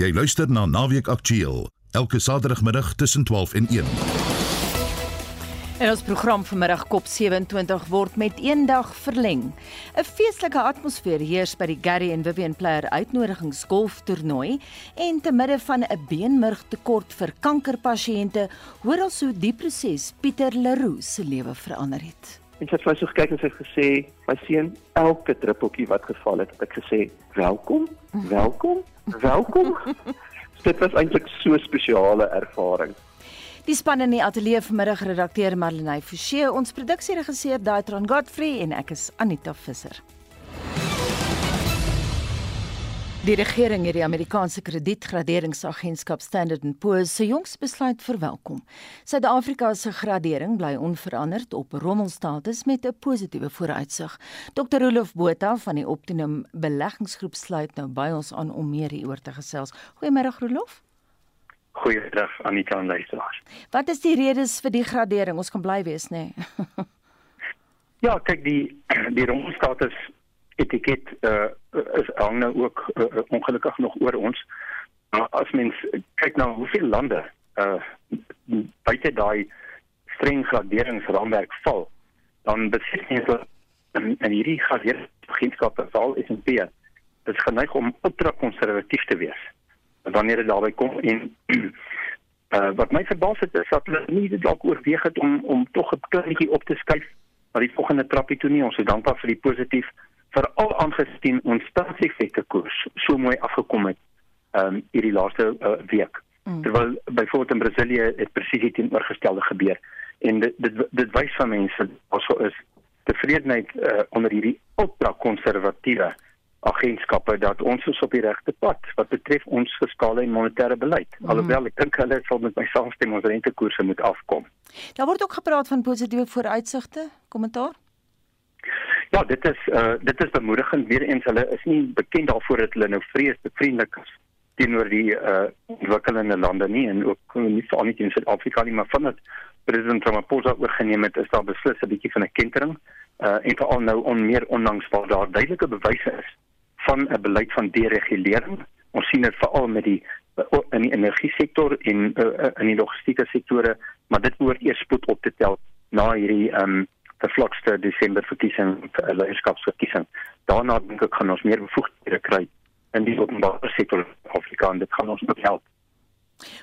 Jy luister na Naweek Aktueel elke Saterdagmiddag tussen 12 en 1. En ons program vanmiddag Kop 27 word met een dag verleng. 'n Feestelike atmosfeer heers by die Gary en Vivian Player uitnodigingsgolftoernooi en te midde van 'n beenmurg tekort vir kankerpasiënte, hoor ons hoe die proses Pieter Leroux se lewe verander het. En sy het vir my so gekyk en sy het gesê, "My seun, elke druppeltjie wat geval het, het ek gesê, "Welkom, welkom, welkom." Dit was eintlik so 'n spesiale ervaring. Die span in die ateljee vanmiddag redakteur Marlenae Forsie, ons produksieregisseur Daitron Godfrey en ek is Anita Visser. Die regering het die Amerikaanse kredietgraderingsagentskap Standard & Poor's se jongs besluit verwelkom. Suid-Afrika se gradering bly onveranderd op rommelstatus met 'n positiewe vooruitsig. Dr. Rolof Botha van die Optimum Beleggingsgroep sluit nou by ons aan om meer hieroor te gesels. Goeiemôre Rolof. Goeiedag Anita en luisteraars. Wat is die redes vir die gradering? Ons kan bly wees, nê? Nee. ja, kyk die die rommelstatus etiket uh, is hang nou ook uh, ongelukkig nog oor ons. Maar as mens kyk na hoeveel lande uh buite daai streng graderingsraamwerk val, dan besef jy dat in, in hierdie graderingsagentskappe val is en P dit geneig om ultra konservatief te wees wanneer dit daarby kom en uh, wat my verbaas het is dat hulle nie dit dalk oorweeg het om om tog 'n kleintjie op te skuif na die volgende trappie toe nie ons is dankbaar vir die positief veral aangesien ons staatseffekte koers so mooi afgekom het um hierdie laaste uh, week mm. terwyl byvoorbeeld in Brasilië het presies die teenoorgestelde gebeur en dit dit dit wys van mense also is tevredenheid uh, onder hierdie ultra konservatiewe agentskappe dat ons is op die regte pad wat betref ons fiskale en monetêre beleid. Mm. Alhoewel ek dink hulle sal met my saamstem ons rentekoerse moet afkom. Daar word ook gepraat van positiewe vooruitsigte. Kommentaar? Ja, dit is uh dit is bemoedigend. Weereens hulle is nie bekend daarvoor dat hulle nou vrees bevriendelik is teenoor die uh ontwikkelende lande nie en ook nie veral nie in Suid-Afrika nie, maar vandat president Ramaphosa oorgeneem het, is daar beslis 'n bietjie van 'n kentering. Uh en veral nou on meer onlangs waar daar duidelike bewyse is van 'n beleid van deregulering. Ons sien dit veral met die in die energie sektor en uh, in die logistieke sektore, maar dit moet eers spoed op te tel na hierdie um vervlakste Desember verkiesing uh, leierskapsverkiesing. Daarna dink ek gaan ons meer bevoegdhede kry in die openbare sektor Afrika en dit gaan ons ook help.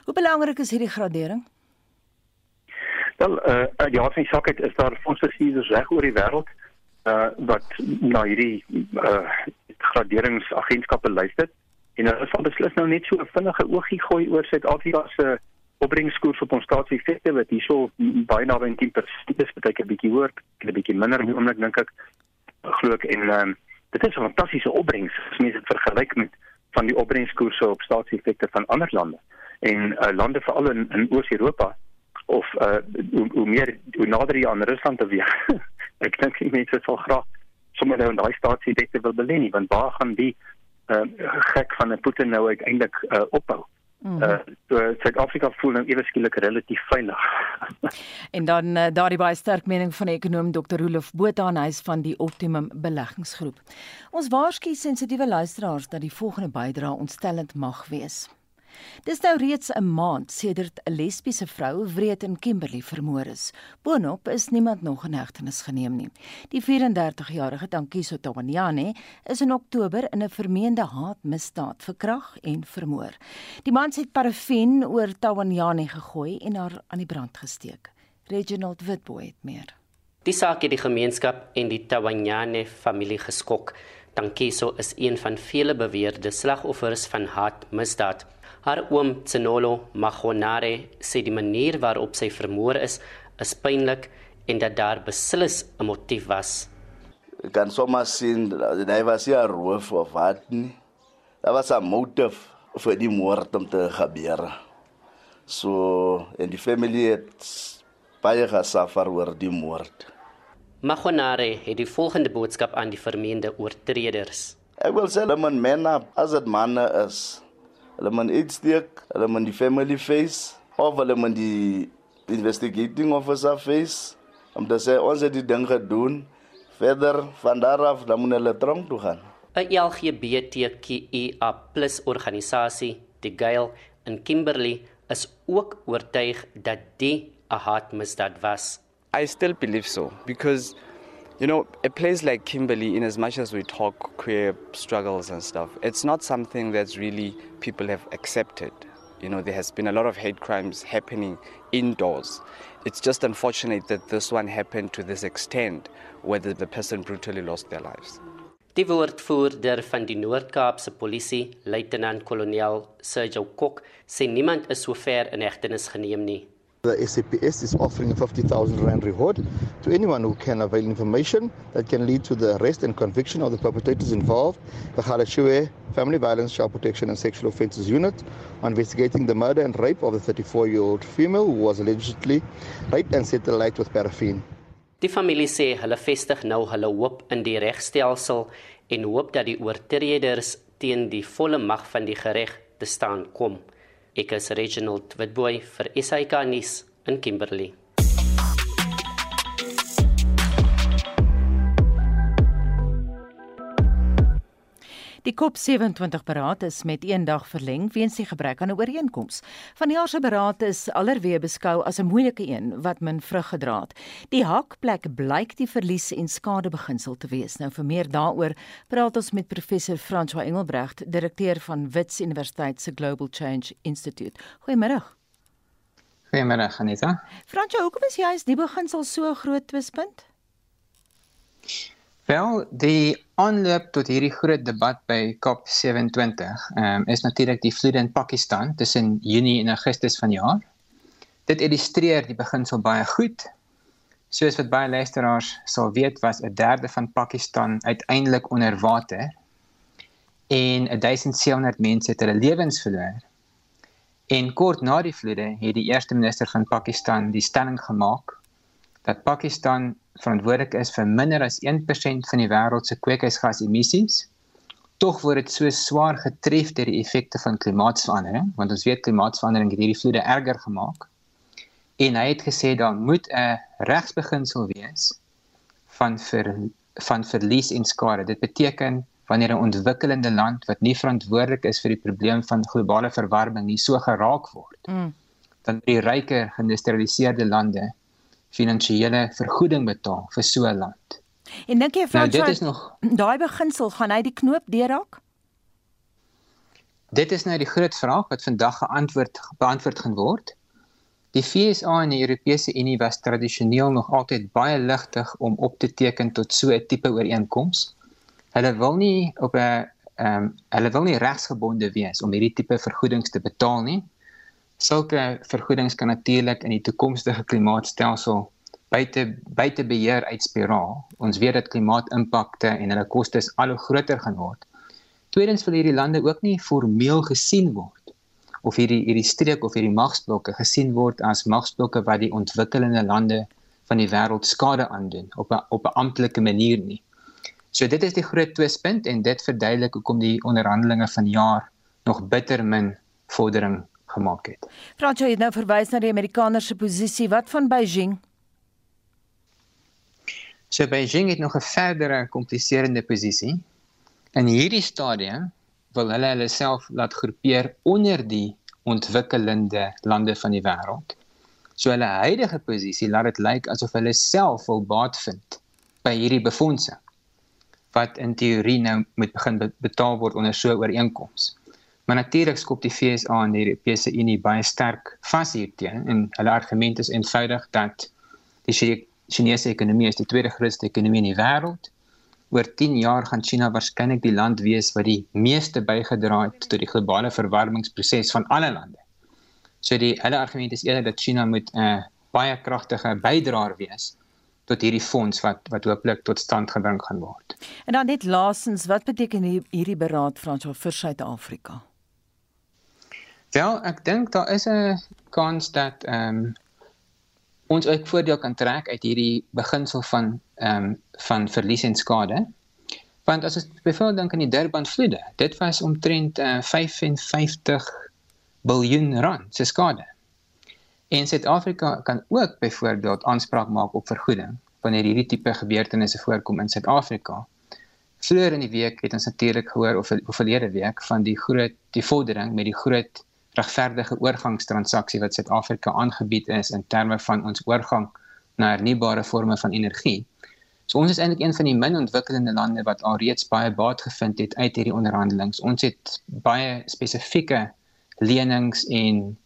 Hoe belangrik is hierdie gradering? Wel, uh, ja, van sakheid is daar fondse reg oor die wêreld uh wat na hierdie uh graderingsagentskappe luister en hulle sal beslis nou net so 'n vinnige oogie gooi oor Suid-Afrika se opbrengskoers op ons staatseffekte wat hierso baie naby 10% is, baie 'n bietjie hoër, 'n bietjie minder op die oomblik dink ek glo ek en um, dit is 'n fantastiese opbrengs as mens dit vergelyk met van die opbrengskoerse op staatseffekte van ander lande en uh, lande veral in, in Oos-Europa of uh, hoe, hoe meer hoe nader jy aan Rusland te wees ek dink die mense sal graag sommer nou in daai staatseffekte wil belê nie want waar gaan die uh, gek van 'n Putin nou uiteindelik uh, ophou Mm -hmm. uh, Suid-Afrika voel nou ewe skielik relatief veilig. en dan uh, daardie baie sterk mening van die ekonom Dr. Rolof Botha aan huis van die Optimum Beleggingsgroep. Ons waarsku sensitiewe luisteraars dat die volgende bydrae ontstellend mag wees. Dis nou reeds 'n maand sedert 'n lesbiese vrou wreed in Kimberley vermoor is. Boonop is niemand nog in hegtenis geneem nie. Die 34-jarige Tankiso Tawanyane is in Oktober in 'n vermeende haatmisdaad verkrag en vermoor. Die man het parafin oor Tawanyane gegooi en haar aan die brand gesteek. Reginald Witboy het meer. Die saak het die gemeenskap en die Tawanyane familie geskok. Tankiso is een van vele beweerde slagoffers van haatmisdaad. Haar oom Tsenolo Magonare sê die manier waarop sy vermoor is, is pynlik en dat daar beslis 'n motief was. Ek kan sommer sien dat hy was hier roof of wat nie. Daar was 'n motief vir die moord om te gebeur. So en die familie het baie gesuffer oor die moord. Magonare het die volgende boodskap aan die vermeende oortreders. Ek wil sê dat men menna as dit manne is hulle moet iets steek, hulle moet die family face of hulle moet die investigating officer face om te sê ons het die ding gedoen. Verder van daar af dan moet hulle tronk toe gaan. 'n LGBTQIA+ organisasie, die Gail in Kimberley is ook oortuig dat die 'n haatmisdaad was. I still believe so because you know a place like Kimberley in as much as we talk queer struggles and stuff it's not something that's really people have accepted. You know there has been a lot of hate crimes happening indoors. It's just unfortunate that this one happened to this extent where the, the person brutally lost their lives. Die woordvoerder van die Noord-Kaapse Polisie, Luitenant-kolonel Sergio Kok, sê niemand is sover in hegtenis geneem nie. The SAPS is offering 50,000 Rand reward to anyone who can avail information that can lead to the arrest and conviction of the perpetrators involved. The Khalashue Family Violence, Child Protection and Sexual Offences Unit are investigating the murder and rape of the 34 year old female who was allegedly raped and set alight with paraffin. Die familie sê hulle vestig nou hulle hoop in die regstelsel en hoop dat die oortreders teen die volle mag van die reg te staan kom. Ek is Reginald Witboy vir SAK nuus in Kimberley. Die COP27 beraad is met een dag verleng weens die gebrek aan 'n ooreenkoms. Van die jaar se beraad is allerweë beskou as 'n moeilike een wat min vrug gedra het. Die hakplek blyk die verlies en skade beginsel te wees. Nou vir meer daaroor praat ons met professor François Engelbrecht, direkteur van Wits Universiteit se Global Change Institute. Goeiemôre. Goeiemôre Anita. François, hoekom is jy as die beginsel so groot twispunt? Wel, die aanloop tot hierdie groot debat by COP27 um, is natuurlik die vloede in Pakistan tussen Junie en Augustus vanjaar. Dit illustreer die beginsel baie goed. Soos wat baie luisteraars sal weet, was 'n derde van Pakistan uiteindelik onder water en 1700 mense het hulle lewens verloor. En kort na die vloede het die eerste minister van Pakistan die stelling gemaak dat Pakistan verantwoordelik is vir minder as 1% van die wêreld se kweekhuisgasemissies. Tog word dit so swaar getref deur die effekte van klimaatsverandering, want ons weet klimaatsverandering het hierdie vloede erger gemaak. En hy het gesê daar moet 'n regsbeginsel wees van vir van verlies en skade. Dit beteken wanneer 'n ontwikkelende land wat nie verantwoordelik is vir die probleem van globale verwarming nie so geraak word, mm. dan die ryker geïndustrialiseerde lande finansiële vergoeding betaal vir so 'n land. En dink jy van nou, dit is nog daai beginsel gaan hy die knoop deurraak? Dit is nou die groot vraag wat vandag geantwoord beantwoord gaan word. Die FSA en die Europese Unie was tradisioneel nog altyd baie ligtig om op te teken tot so 'n tipe ooreenkoms. Hulle wil nie op 'n ehm um, hulle wil nie regsgebonde wees om hierdie tipe vergoedings te betaal nie. Sulke vergoedings kan natuurlik in die toekomstige klimaatstelsel buite buite beheer uitspiraal. Ons weet dat klimaatimpakte en hulle kostes al hoe groter gaan word. Tweedens wil hierdie lande ook nie formeel gesien word of hierdie hierdie streek of hierdie magsblokke gesien word as magsblokke wat die ontwikkelende lande van die wêreld skade aandoen op 'n op 'n amptelike manier nie. So dit is die groot twispunt en dit verduidelik hoekom die onderhandelinge van jaar nog bitter min vordering gemaak het. Frans, jy het nou verwys na die Amerikaners se posisie. Wat van Beijing? So Beijing het nog 'n verdere kompliserende posisie. In hierdie stadium wil hulle hulle self laat groepeer onder die ontwikkelende lande van die wêreld. So hulle huidige posisie laat dit lyk asof hulle self wil baat vind by hierdie befondsing wat in teorie nou moet begin betaal word onder so 'n ooreenkoms. Maar natuurlik skop die FSA en die Europese Unie baie sterk vas hierteen en hulle argument is eenvoudig dat die Chinese ekonomie is die tweede grootste ekonomie in die wêreld. Oor 10 jaar gaan China waarskynlik die land wees wat die meeste bygedra het tot die globale verwarmingsproses van alle lande. So die hulle argument is eerder dat China moet 'n uh, baie kragtige bydraer wees tot hierdie fonds wat wat hooplik tot stand gebring gaan word. En dan net laasens, wat beteken hierdie beraad Frans vir Suid-Afrika? Wel, ek dink daar is 'n kans dat ehm um, ons ook voordeel kan trek uit hierdie beginsel van ehm um, van verlies en skade. Want as ons byvoorbeeld dink aan die Durban vloede, dit was omtrent uh, 55 miljard rand se skade. En Suid-Afrika kan ook byvoorbeeld aanspraak maak op vergoeding wanneer hierdie tipe gebeurtenisse voorkom in Suid-Afrika. Vroeger in die week het ons natuurlik gehoor of of verlede week van die groot die vordering met die groot regverdige oorgangstransaksie wat Suid-Afrika aangebied is in terme van ons oorgang na hernubare forme van energie. So ons is eintlik een van die min ontwikkelende lande wat alreeds baie baat gevind het uit hierdie onderhandelinge. Ons het baie spesifieke lenings en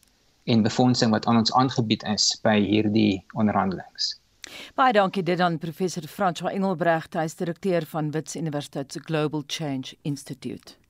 en befondsing wat aan ons aangebied is by hierdie onderhandelinge. Baie dankie dit aan professor François Engelbrecht, hy is direkteur van Wits Universiteit se Global Change Institute.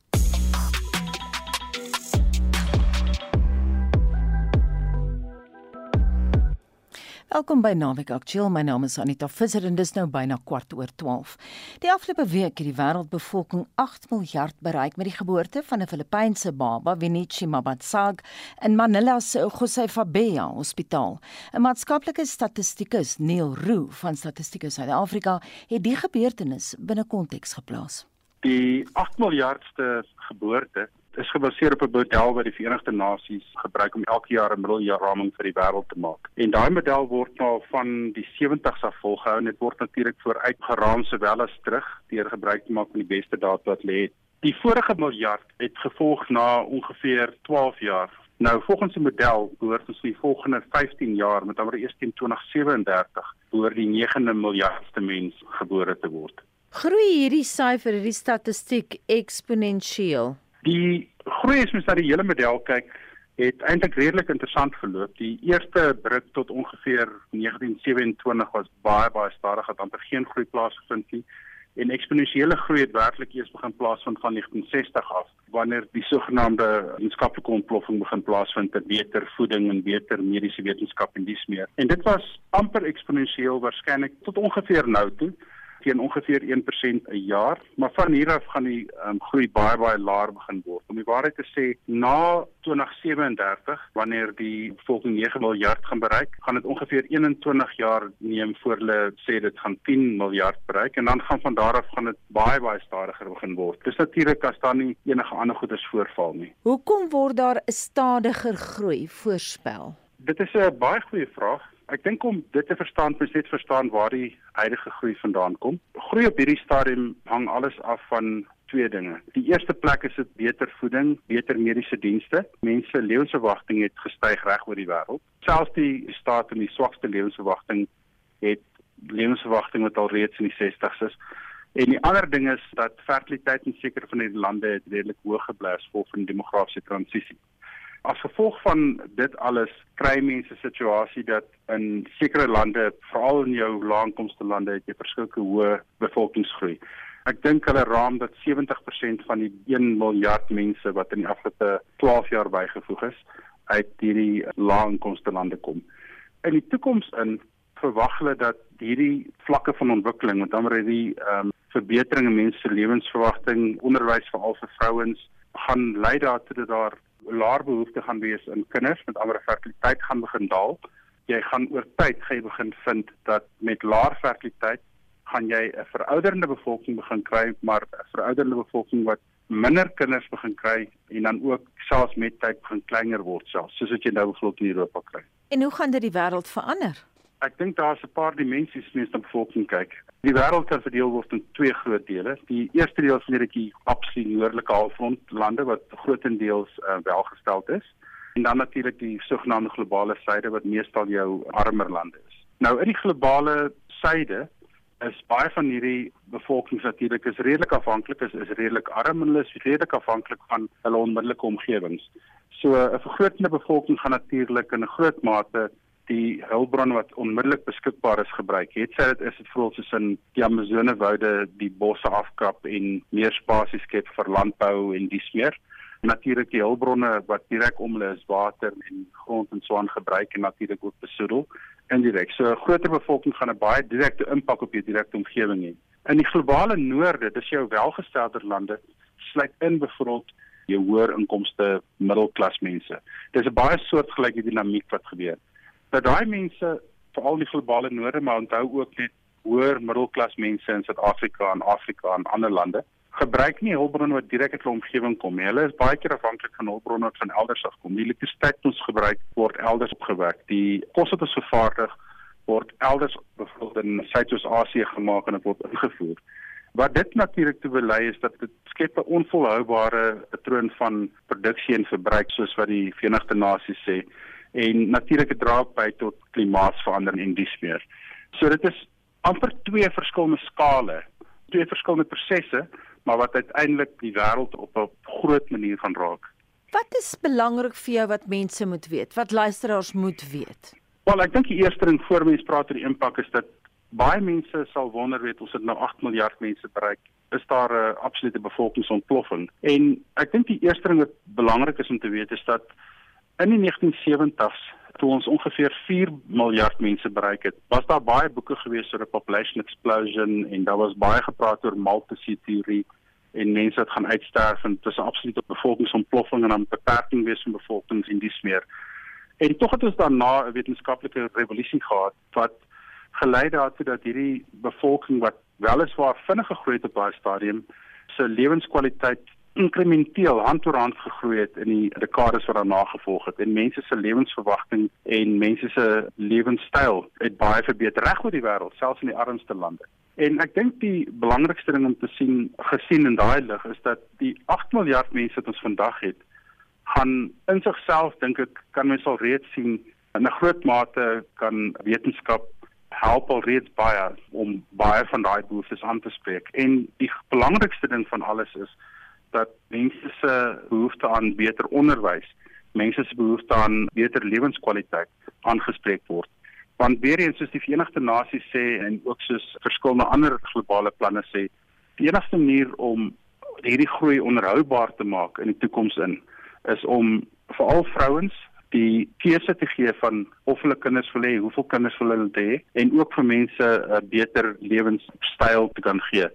Welkom by Naweek Aktueel. My naam is Anita Visser en dis nou byna kwart oor 12. Die afgelope week het die wêreldbevolking 8 miljard bereik met die geboorte van 'n Filippynse baba, Winichi Mabatsag, in Manila se Josefabea Hospitaal. 'n Maatskaplike statistikus, Neil Roo van Statistiek Suid-Afrika, het die gebeurtenis binne konteks geplaas. Die 8 miljardste geboorte is gebaseer op 'n model wat die Verenigde Nasies gebruik om elke jaar 'n middeljaarraming vir die wêreld te maak. En daai model word nou van die 70s af volgehou en dit word natuurlik vooruit geraam sowel as terug deur gebruik te maak van die beste data wat lê. Die vorige miljard het gevolg na ongeveer 12 jaar. Nou volgens die model behoort ons die volgende 15 jaar met amper eers teen 2037 behoort die 9de miljardste mens gebore te word. Groei hierdie syfer, hierdie statistiek eksponensieel. Die groei is mens na die hele model kyk, het eintlik redelik interessant verloop. Die eerste bruk tot ongeveer 1927 was baie baie stadig, het amper geen groei plaasgevind nie. En eksponensiële groei het werklik eers begin plaasvind van 1960 af, wanneer die sogenaamde wetenskaplike ontploffing begin plaasvind ter beter voeding en beter mediese wetenskap en dis meer. En dit was amper eksponensieel waarskynlik tot ongeveer nou toe teen ongeveer 1% 'n jaar, maar van hier af gaan die um, groei baie baie laer begin word. Om die waarheid te sê, na 2037, wanneer die bevolking 9 miljard gaan bereik, gaan dit ongeveer 21 jaar neem voor hulle sê dit gaan 10 miljard bereik en dan gaan van daar af gaan dit baie baie stadiger begin word. Dis natuurlik as daar nie enige ander goeders voorval nie. Hoekom word daar 'n stadiger groei voorspel? Dit is 'n baie goeie vraag. Ek dink om dit te verstaan, moet net verstaan waar die huidige groei vandaan kom. Groei op hierdie stadium hang alles af van twee dinge. Die eerste plek is dit beter voeding, beter mediese dienste. Mense lewensverwagting het gestyg reg oor die wêreld. Selfs die staat met die swakste lewensverwagting het lewensverwagting wat al reeds in die 60's is. En die ander ding is dat fertiliteit in sekere van die lande redelik hoog gebly gevolg van die demografiese transisie. As gevolg van dit alles kry mense situasie dat in sekere lande, veral in jou laagkomste lande, het jy verskillike hoë bevolkingsgroei. Ek dink hulle raam dat 70% van die 1 miljard mense wat in die afgelope 12 jaar bygevoeg is, uit hierdie laagkomste lande kom. In die toekoms in verwag hulle dat hierdie vlakke van ontwikkeling, met ander woorde die ehm um, verbetering in mense se lewensverwagting, onderwys veral vir vrouens, gaan lei daartoe dat daar laer behoefte gaan wees in kinders met ander fertiliteit gaan begin daal. Jy gaan oor tyd gaan begin vind dat met laer fertiliteit gaan jy 'n verouderende bevolking begin kry, maar 'n verouderende bevolking wat minder kinders begin kry en dan ook selfs met tyd begin kleiner word selfs, soos wat jy nou bijvoorbeeld in Europa kry. En hoe gaan dit die wêreld verander? Ek dink daar's 'n paar dimensies mens na bevolking kyk. Die wêreld kan verdeel word in twee groot dele. Die eerste deel is net die absoluut noordelike halfrond lande wat grootendeels uh, welgesteld is en dan natuurlik die sogenaamde globale suide wat meestal jou armer lande is. Nou in die globale suide is baie van hierdie bevolkings natuurlik is redelik afhanklik is is redelik arm en hulle is redelik afhanklik van hulle onmiddellike omgewings. So 'n vergrootende bevolking gaan natuurlik in 'n groot mate die hulpbronne wat onmiddellik beskikbaar is gebruik. Het sy dit is dit vooral soos in die Amazone woude die bosse afkap en meer spasie skep vir landbou en dis meer. Natuurlik die hulpbronne wat direk om hulle is water en grond en so aan gebruik en natuurlik ook besoedel indirek. So 'n groter bevolking gaan 'n baie direkte impak op jou direkte omgewing hê. In die globale noorde, dis jou welgestelde lande, sluit in bevrot jou hoër inkomste middelklas mense. Dis 'n baie soortgelyke dinamiek wat gebeur dat daai mense veral die globale noorde maar onthou ook net hoër middelklas mense in Suid-Afrika en Afrika en ander lande gebruik nie hulpbronne wat direk uit hulle omgewing kom nie. Hulle is baie keer afhanklik van hulpbronne wat van elders af kom. Die elektrisiteit wat ons gebruik word elders opgewek. Die kos wat ons vervaardig word elders byvoorbeeld in Suidoos-Asië gemaak en dit word ingevoer. Wat dit natuurlik te belei is dat dit skep 'n onvolhoubare patroon van produksie en verbruik soos wat die Verenigde Nasies sê en natuurlik dra by tot klimaatsverandering en dis meer. So dit is amper twee verskillende skale, twee verskillende prosesse, maar wat uiteindelik die wêreld op 'n groot manier gaan raak. Wat is belangrik vir jou wat mense moet weet? Wat luisteraars moet weet? Wel, ek dink die eerste ding voor mense praat oor die impak is dat baie mense sal wonder weet ons het nou 8 miljard mense bereik. Is daar 'n absolute bevolkingsontploffing? En ek dink die eerste ding wat belangrik is om te weet is dat in die 1970s toe ons ongeveer 4 miljard mense bereik het, was daar baie boeke gewees oor 'n population explosion en daar was baie gepraat oor multisy teorie en mense wat gaan uitsterf en dis 'n absolute bevolkingsontploffing en dan beperking wees van bevolkings en dis meer. En tog het ons daarna 'n wetenskaplike revolusie gehad wat gelei daartoe dat hierdie bevolking wat weliswaar vinnig gegroei het op daai stadium se lewenskwaliteit inkrementeel hand oor hand gegroei het in die dekades wat daarna gevolg het en mense se lewensverwagting en mense se lewenstyl het baie verbeter reg oor die wêreld selfs in die armste lande. En ek dink die belangrikste ding om te sien gesien in daai lig is dat die 8 miljard mense wat ons vandag het gaan in sigself dink ek kan mens al reeds sien in 'n groot mate kan wetenskap help al reeds baie om baie van daai behoeftes aan te spreek. En die belangrikste ding van alles is dat mense se behoefte aan beter onderwys, mense se behoefte aan beter lewenskwaliteit aangespreek word. Want weer eens soos die Verenigde Nasies sê en ook soos verskillende ander globale planne sê, die enigste manier om hierdie groei onderhoubaar te maak in die toekoms in is om veral vrouens die keuse te gee van of hulle kinders wil hê, hoeveel kinders wil hulle hê en ook vir mense 'n beter lewenstyl te kan gee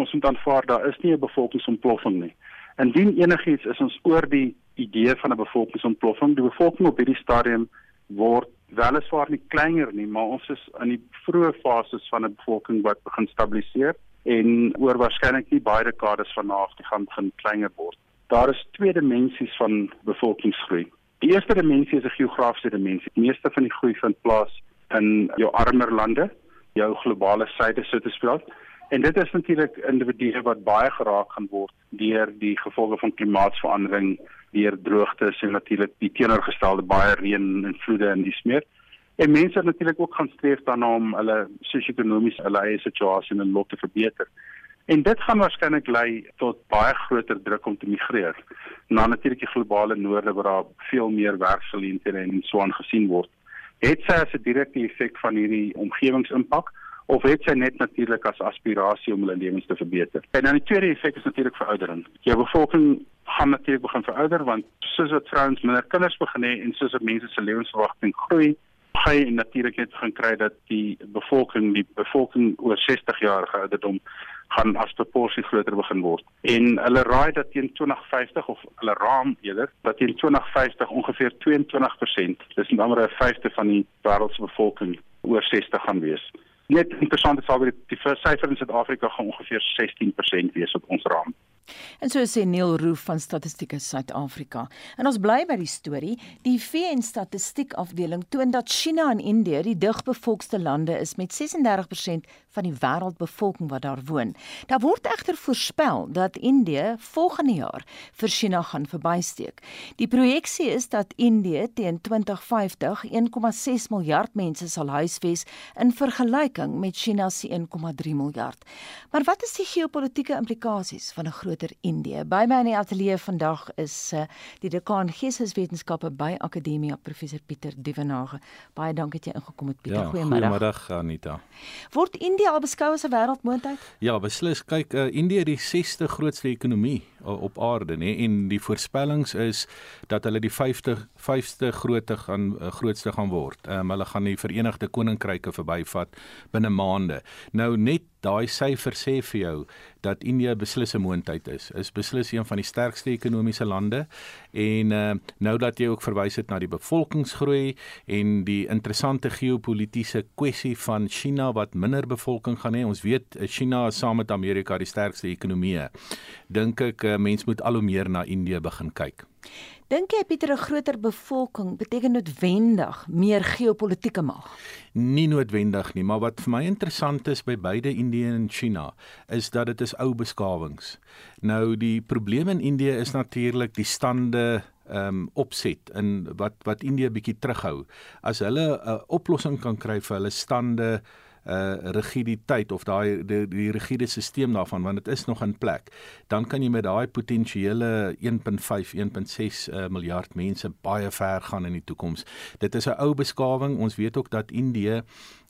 ons moet aanvaar daar is nie 'n bevolkingsontploffing nie. Indien enigiets is ons oor die idee van 'n bevolkingsontploffing. Die bevolking op hierdie stadium word weliswaar nie kleiner nie, maar ons is in die vroeë fases van 'n bevolking wat begin stabiliseer en oor waarskynlik nie baie dekades van na af die gaan begin kleiner word. Daar is twee dimensies van bevolkingsgroei. Die eerste dimensie is 'n geografiese dimensie. Die meeste van die groei vind plaas in jou armer lande, jou globale suide so te spreek. En dit is natuurlik individue wat baie geraak gaan word deur die gevolge van klimaatsverandering, deur droogtes en natuurlik die teenoorgestelde baie reën en vloede en dis meer. En mense natuurlik ook gaan streef daarna om hulle sosio-ekonomiese hulle eie situasie en lot te verbeter. En dit gaan waarskynlik lei tot baie groter druk om te migreer. Na natuurlik die globale noorde waar daar veel meer werksgeleenthede en so aangesien word. Het sy as 'n direkte effek van hierdie omgewingsimpak of het sy net natuurlik as aspirasie om hulle lewens te verbeter. En dan die tweede effek is natuurlik veroudering. Jou bevolking gaan natuurlik begin verouder want soos wat vrouens minder kinders begin hê en soos wat mense se lewensverwagting groei, gaan jy natuurlik net gaan kry dat die bevolking, die bevolking oor 60 jaar ouderdom gaan as proporsie groter begin word. En hulle raai dat teen 2050 of hulle raam eerder dat teen 2050 ongeveer 22%, dis 'n ander 'n vyfde van die wêreld se bevolking oor 60 gaan wees net interessant is alweer die syfer in Suid-Afrika gaan ongeveer 16% wees op ons raam. En so sê Neil Roof van Statistiek Suid-Afrika. En ons bly by die storie. Die VN Statistiek Afdeling toon dat China en Indië die digbevolkste lande is met 36% van die wêreldbevolking wat daar woon. Daar word egter voorspel dat Indië volgende jaar vir China gaan verbysteek. Die projeksie is dat Indië teen 2050 1,6 miljard mense sal huisves in vergelyking met China se 1,3 miljard. Maar wat is die geopolitiese implikasies van 'n groter Indië? By my in die ateljee vandag is uh, die dekaan Geesteswetenskappe by Akademia Professor Pieter Dievenage. Baie dankie dat jy ingekom het Pieter. Ja, Goeiemôre. Goeiemôre Anita. Word Indië Indië al beskou as 'n wêreldmoondheid? Ja, beslis. Kyk, uh, Indië het die 6ste grootste ekonomie uh, op aarde, nê, en die voorspellings is dat hulle die 50 vyfste grootte gaan uh, grootste gaan word. Um, hulle gaan die Verenigde Koninkryke verbyvat binne maande. Nou net daai syfer sê vir jou dat Indië beslis 'n moondheid is. Is beslis een van die sterkste ekonomiese lande en uh, nou dat jy ook verwys het na die bevolkingsgroei en die interessante geopolitiese kwessie van China wat minder bevolking gaan hê. Ons weet eh, China is saam met Amerika die sterkste ekonomie. Dink ek uh, mens moet al hoe meer na Indië begin kyk. Dink jy Pieter 'n groter bevolking beteken noodwendig meer geopolitiese mag? Nie noodwendig nie, maar wat vir my interessant is by beide Indië en China is dat dit is ou beskawings. Nou die probleem in Indië is natuurlik die stande ehm um, opset in wat wat Indië bietjie terughou. As hulle 'n uh, oplossing kan kry vir hulle stande uh rigiditeit of daai die, die rigiede stelsel daarvan want dit is nog in plek dan kan jy met daai potensiële 1.5 1.6 uh, miljard mense baie ver gaan in die toekoms dit is 'n ou beskawing. Ons weet ook dat Indië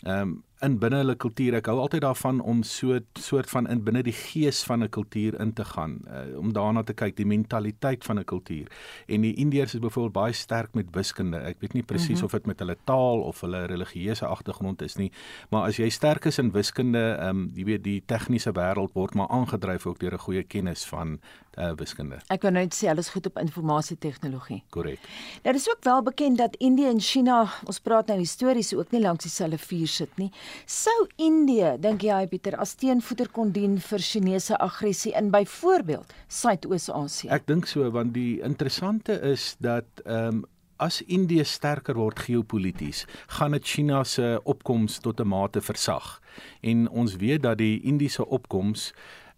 ehm um, in binne hulle kultuur. Ek hou altyd daarvan om so soort van in binne die gees van 'n kultuur in te gaan, uh, om daarna te kyk die mentaliteit van 'n kultuur. En die Indiërs is byvoorbeeld baie sterk met wiskunde. Ek weet nie presies mm -hmm. of dit met hulle taal of hulle religieuse agtergrond is nie, maar as jy sterk is in wiskunde, ehm um, jy weet die tegniese wêreld word maar aangedryf ook deur 'n goeie kennis van uh, wiskunde. Ek wou net sê alles goed op informasietegnologie. Korrek. Nou dis ook wel bekend dat Indië en China, ons praat nou histories ook nie langs dieselfde vuur sit nie. Sou Indië, dink jy Pieter, as teenvoeter kon dien vir Chinese aggressie in byvoorbeeld Suidoos-Asië? Ek dink so want die interessante is dat ehm um, as Indië sterker word geopolities, gaan dit China se opkoms tot 'n mate versag. En ons weet dat die Indiese opkoms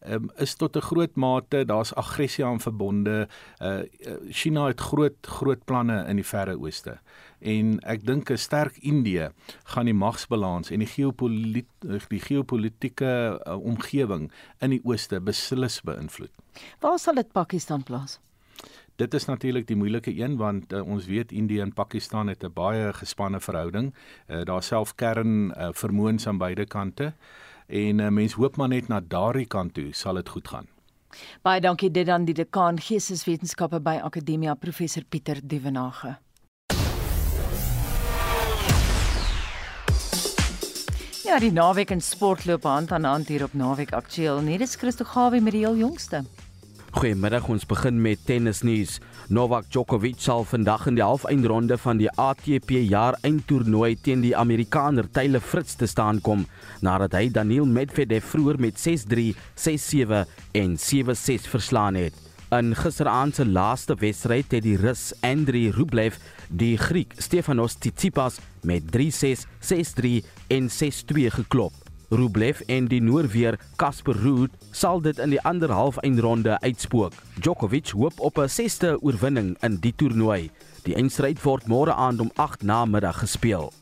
um, is tot 'n groot mate daar's aggressie aan verbonde. Uh China het groot groot planne in die Verre Ooste. En ek dink 'n sterk Indië gaan die magsbalans en die geopolitiek die geopolitiese uh, omgewing in die ooste beslis beïnvloed. Waar sal dit Pakistan plaas? Dit is natuurlik die moeilike een want uh, ons weet Indië en Pakistan het 'n baie gespanne verhouding. Uh, Daar self kern uh, vermoëns aan beide kante. En uh, mens hoop maar net na daardie kant toe sal dit goed gaan. Baie dankie dit dan die dekaan Geesteswetenskappe by Akademia professor Pieter Duvenage. Ja, die naweek in sport loop hand aan hand hier op Naweek Aktueel. Net is Christo Gawie met die heel jongste. Goeiemiddag, ons begin met tennisnuus. Novak Djokovic sal vandag in die halfeindronde van die ATP jaar eindtoernooi teen die Amerikaner Taylor Fritz te staan kom nadat hy Daniil Medvedev vroeër met 6-3, 6-7 en 7-6 verslaan het. In gisteraand se laaste wedstryd het die Rus Andrei Rublev die Griek Stefanos Tsitsipas met 3-6, 6-3 en 6-2 geklop. Rublev en die Noorweer Casper Ruud sal dit in die ander halfeindronde uitspook. Djokovic hoop op 'n 6ste oorwinning in die toernooi. Die eindstryd word môre aand om 8 na middag gespeel.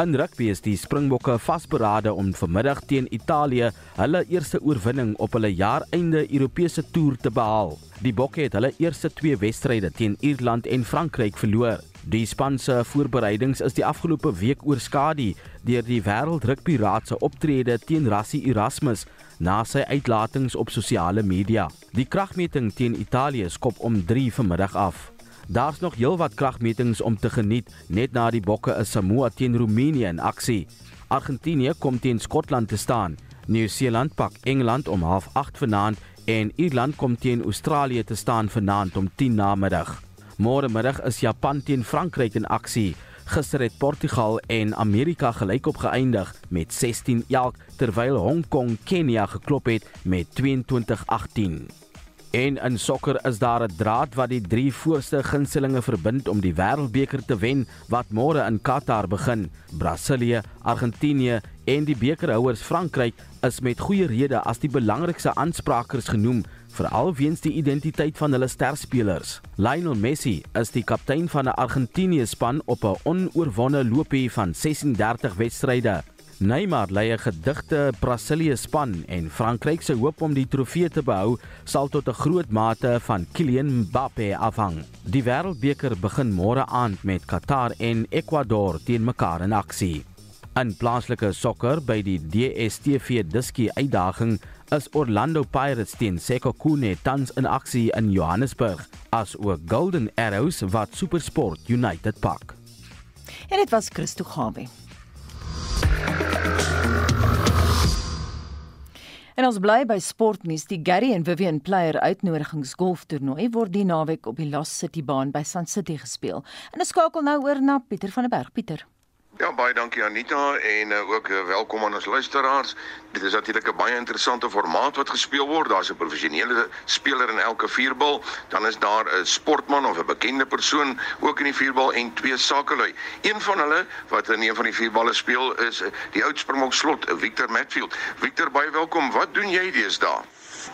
In rugby is die Springbokke vasberade om vanmiddag teen Italië hulle eerste oorwinning op hulle jaareinde Europese toer te behaal. Die Bokke het hulle eerste twee wedstryde teen Ierland en Frankryk verloor. Die span se voorbereidings is die afgelope week oorskadu deur die Wêreld Rugby Raad se optrede teen Rassie Erasmus na sy uitlatings op sosiale media. Die kragmeting teen Italië skop om 3 vanmiddag af. Daar's nog heelwat kragmetings om te geniet net na die bokke is Samoa teen Roemenië in aksie. Argentinië kom teen Skotland te staan. Nieu-Seeland pak Engeland om 08:30 vanaand en Ierland kom teen Australië te staan vanaand om 10:00 na middag. Môre middag is Japan teen Frankryk in aksie. Gister het Portugal en Amerika gelykop geëindig met 16 elk terwyl Hong Kong Kenia geklop het met 22-18. En in sokker is daar 'n draad wat die drie voorste gunstelinge verbind om die Wêreldbeker te wen wat môre in Qatar begin. Brasilië, Argentinië en die bekerhouers Frankryk is met goeie rede as die belangrikste aansprakers genoem veral weens die identiteit van hulle sterspelers. Lionel Messi is die kaptein van 'n Argentinië span op 'n onoorwonde loopie van 36 wedstryde. Neymar lei 'n gedigte Brasilië span en Frankryk se hoop om die trofee te behou sal tot 'n groot mate van Kylian Mbappé afhang. Die Wêreldbeker begin môre aand met Qatar en Ecuador teen mekaar in aksie. In plaaslike sokker by die DStv Diskie uitdaging is Orlando Pirates teen Sekhukhune tans in aksie in Johannesburg as ook Golden Arrows wat SuperSport United pak. En dit was Christo Gawie. En ons bly by sportnuus. Die Gary en Vivian Player uitnodigings golftoernooi word die naweek op die Lost City baan by Sun City gespeel. En ons skakel nou oor na Pieter van der Berg. Pieter Ja, baie dankie Anita en uh, ook uh, welkom aan ons luisteraars. Dit is natuurlik 'n baie interessante formaat wat gespeel word. Daar's 'n professionele speler in elke vierbal, dan is daar 'n sportman of 'n bekende persoon ook in die vierbal en twee sakelui. Een van hulle wat in een van die vierballe speel is uh, die oud Springbok slot, Victor Matfield. Victor, baie welkom. Wat doen jy deesdae?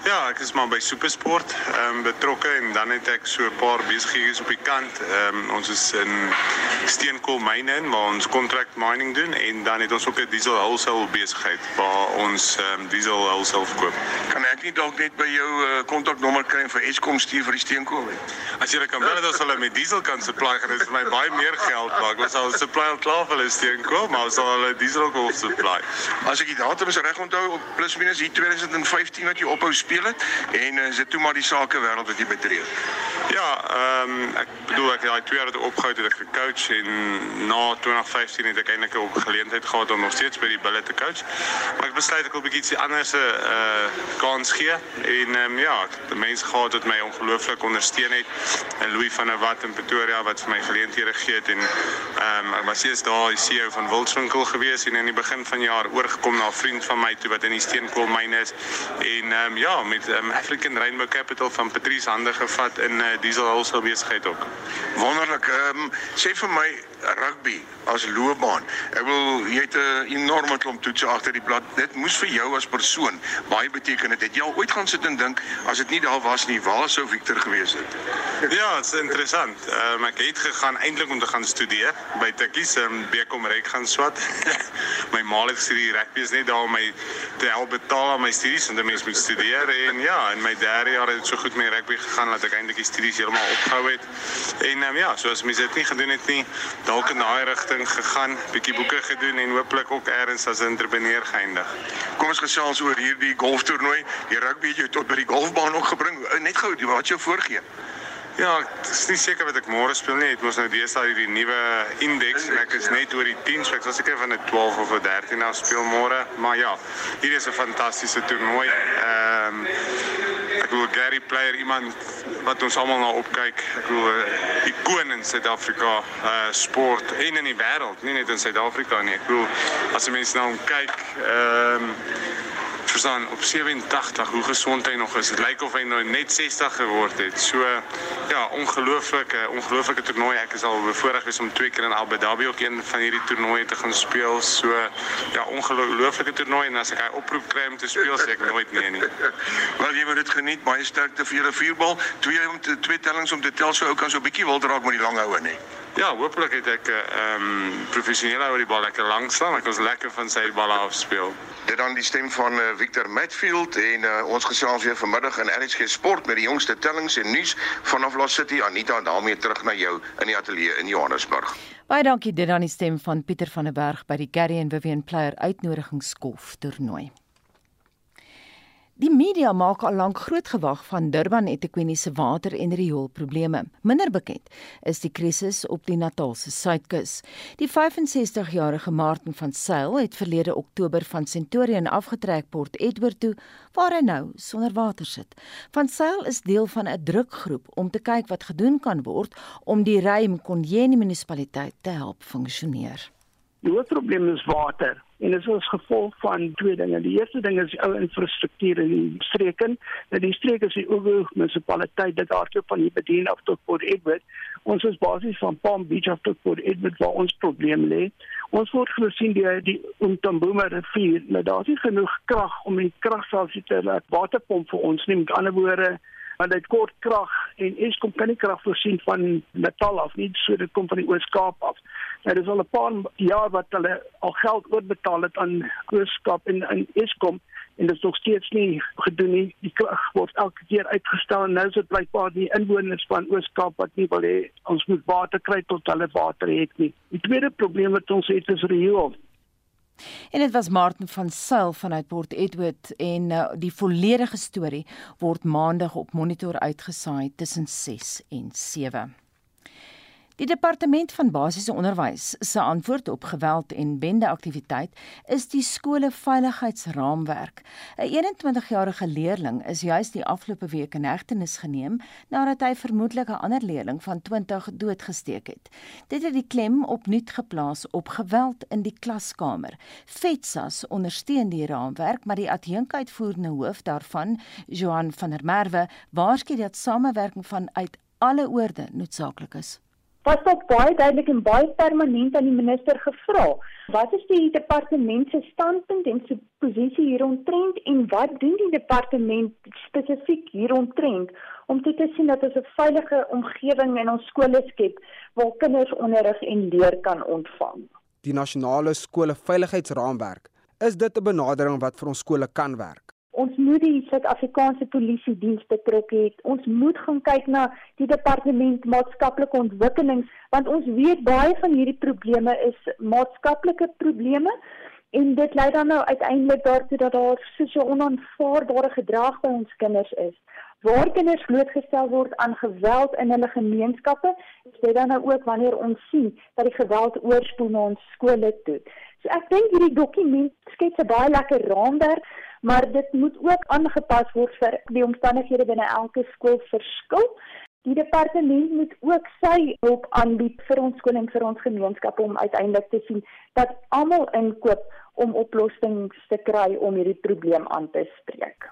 Ja, ek is maar by Supersport ehm um, betrokke en dan het ek so 'n paar besighede op die kant. Ehm um, ons is in steenkoolmyne in waar ons contract mining doen en dan het ons ook 'n diesel wholesale besigheid waar ons ehm um, diesel wholesale verkoop. Kan ek nie dalk net by jou uh, kontaknommer kry vir Eskom stuur vir die steenkool nie? As jy kan bel dat hulle met diesel kan supply, gaan dit vir my baie meer geld maak. Ons sal supply al klaar vir hulle steenkool, maar ons sal hulle diesel ook supply. As ek die datum reg onthou op plus minus hier 2015 wat jy ophou gespeel het en uh, is dit toe maar die sake wêreld wat jy betree? Ja, ehm um, ek bedoel ek het daai 2 jaar het opgehou het ek gecoach en na 2015 het ek eintlik 'n geleentheid gehad om nog steeds by die bulle te coach. Maar ek besluit ek wil 'n bietjie iets anders 'n uh, eh, kans gee. En ehm um, ja, die mense gehad wat my ongelooflik ondersteun het. En Louis van der Walt in Pretoria wat vir my geleenthede gegee het. En ehm um, ek was eers daar die CEO van Wildswinkel gewees en in die begin van die jaar oorgekom na 'n vriend van my toe wat in die steenkoolmyne is. En ehm um, ja, met um, African Rainbow Capital van Patrice hande gevat in uh, diesel wholesale besigheid ook. Wonderlik. Ehm um, sê vir my rugby as loopbaan. Ek wil jy het 'n enorme klomp toetse agter die blad. Dit moes vir jou as persoon baie beteken het. Het jy al ooit gaan sit en dink as dit nie daar was nie, waar sou Victor gewees het? Ja, dit is interessant. Um, ek het gegaan eintlik om te gaan studeer by Tikkies in Bekom Rek gaan swat. my ma het gesê die rugby is net daar om my te help betaal aan my studies en dan mens moet studeer en ja, in my derde jaar het dit so goed met rugby gegaan dat ek eintlik die studies heeltemal opgehou het. En um, ja, soos mense dit nie gedoen het nie, dalk in daai rigting gegaan, bietjie boeke gedoen en hooplik ook eers as 'n entrepreneur geëindig. Kom ons gesels oor hierdie golftoernooi. Die rugby het jou tot by die golfbaan ook gebring. Net gou, wat jou voorgee? Ja, ek is nie seker wat ek môre speel nie. Dit mos nou deesdae hierdie nuwe indeks en ek is net oor die 10, so ek was seker van 'n 12 of 'n 13 nou speel môre. Maar ja, hier is 'n fantastiese toernooi. Ehm um, ek wil Gary Player iemand wat ons almal na opkyk. Ek wil 'n uh, ikoon in Suid-Afrika uh sport en in die wêreld, nie net in Suid-Afrika nie. Ek wil as mense nou kyk, ehm um, verstaan op 87 hoe gesond hy nog is. Dit lyk of hy nou net 60 geword het. So ja, ongelooflike ongelooflike toernooi. Ek is al bevoorreg gewees om twee keer in Abu Dhabi ook een van hierdie toernooie te gaan speel. So ja, ongelooflike toernooi en as ek hy oproep kry om te speel, sê ek nooit nee nie. Wel jy moet dit geniet. Baie sterkte vir julle vierbal. Twee om te, twee tellings om te tel so ou kan so 'n bietjie wil draak met die lang houe, nee. Ja, hopelik het ek 'n ehm um, professionele oor die bal lekker lank staan. Ek was lekker van sy balle afspeel. Dit dan die stem van uh, Victor Matfield en uh, ons gesels weer vanmiddag in RSG Sport met die jongste tellings en nuus vanaf Lost City. Anita, daarmee terug na jou in die ateljee in Johannesburg. Baie dankie dit dan die stem van Pieter van der Berg by die Gary en Vivian Player uitnodigingskolf toernooi. Die media maak al lank groot gewag van Durban eThekwini se water en rioolprobleme. Minder bekend is die krisis op die Natalse suidkus. Die 65-jarige Martin van Sail het verlede Oktober van Centurion afgetrek Port Edward toe waar hy nou sonder water sit. Van Sail is deel van 'n drukgroep om te kyk wat gedoen kan word om die Rym Konjeni munisipaliteit te help funksioneer. Die hoofprobleem is water. En dit is as gevolg van twee dinge. Die eerste ding is ou infrastruktuur in die streke. Nou die streke is die Ogu munisipaliteit dit hardloop van hier bedien af tot Port Edward. Ons is basies van Palm Beach af tot Port Edward waar ons probleem lê. Ons word gesien die die Umtamboom rivier, maar daar is nie genoeg krag om die kragstasie te laat waterpomp vir ons nie. Met ander woorde, want dit kort krag en Eskom kan nie krag voorsien van Natal af nie, so dit kom van die Oos-Kaap af. Nou dis al 'n paar jaar wat hulle al geld oorbetaal het aan Ooskap en in Eskom en dit is nog steeds nie gedoen nie. Die krag word elke keer uitgestel en nou is dit blykbaar die inwoners van Ooskap wat nie wil hê ons moet water kry tot hulle water het nie. Die tweede probleem wat ons het is riool. En dit was Martin van Sail vanuit Port Edward en uh, die volledige storie word maandag op monitor uitgesaai tussen 6 en 7. Die departement van basiese onderwys se antwoord op geweld en bendeaktiwiteit is die skole veiligheidsraamwerk. 'n 21-jarige leerling is juis die afgelope week in hegtenis geneem nadat hy vermoedelik 'n ander leerling van 20 doodgesteek het. Dit het die klem opnuut geplaas op geweld in die klaskamer. FETSAS ondersteun die raamwerk, maar die adjunkuitvoerende hoof daarvan, Johan van der Merwe, waarsku dat samewerking vanuit alle oorde noodsaaklik is was ook baie duidelik en baie permanent aan die minister gevra. Wat is die departement se standpunt en se posisie hieromtrent en wat doen die departement spesifiek hieromtrent om te sien dat ons 'n veilige omgewing in ons skole skep waar kinders onderrig en leer kan ontvang? Die nasionale skole veiligheidsraamwerk, is dit 'n benadering wat vir ons skole kan werk? Ons moet die Suid-Afrikaanse Polisie diens betrek het. Ons moet gaan kyk na die departement maatskaplike ontwikkeling want ons weet baie van hierdie probleme is maatskaplike probleme en dit lei dan nou uiteindelik daartoe dat daar sosio onaanvaarbare gedrag by ons kinders is. Waar kinders blootgestel word aan geweld in hulle gemeenskappe, is dit dan nou ook wanneer ons sien dat die geweld oorspoel na ons skole toe. So ek dink hierdie dokument skets 'n baie lekker raamwerk maar dit moet ook aangepas word vir die omstandighede binne elke skool verskil. Die departement moet ook sy hulp aanbied vir ons skole en vir ons gemeenskappe om uiteindelik te sien dat almal inkoop om oplossings te kry om hierdie probleem aan te spreek.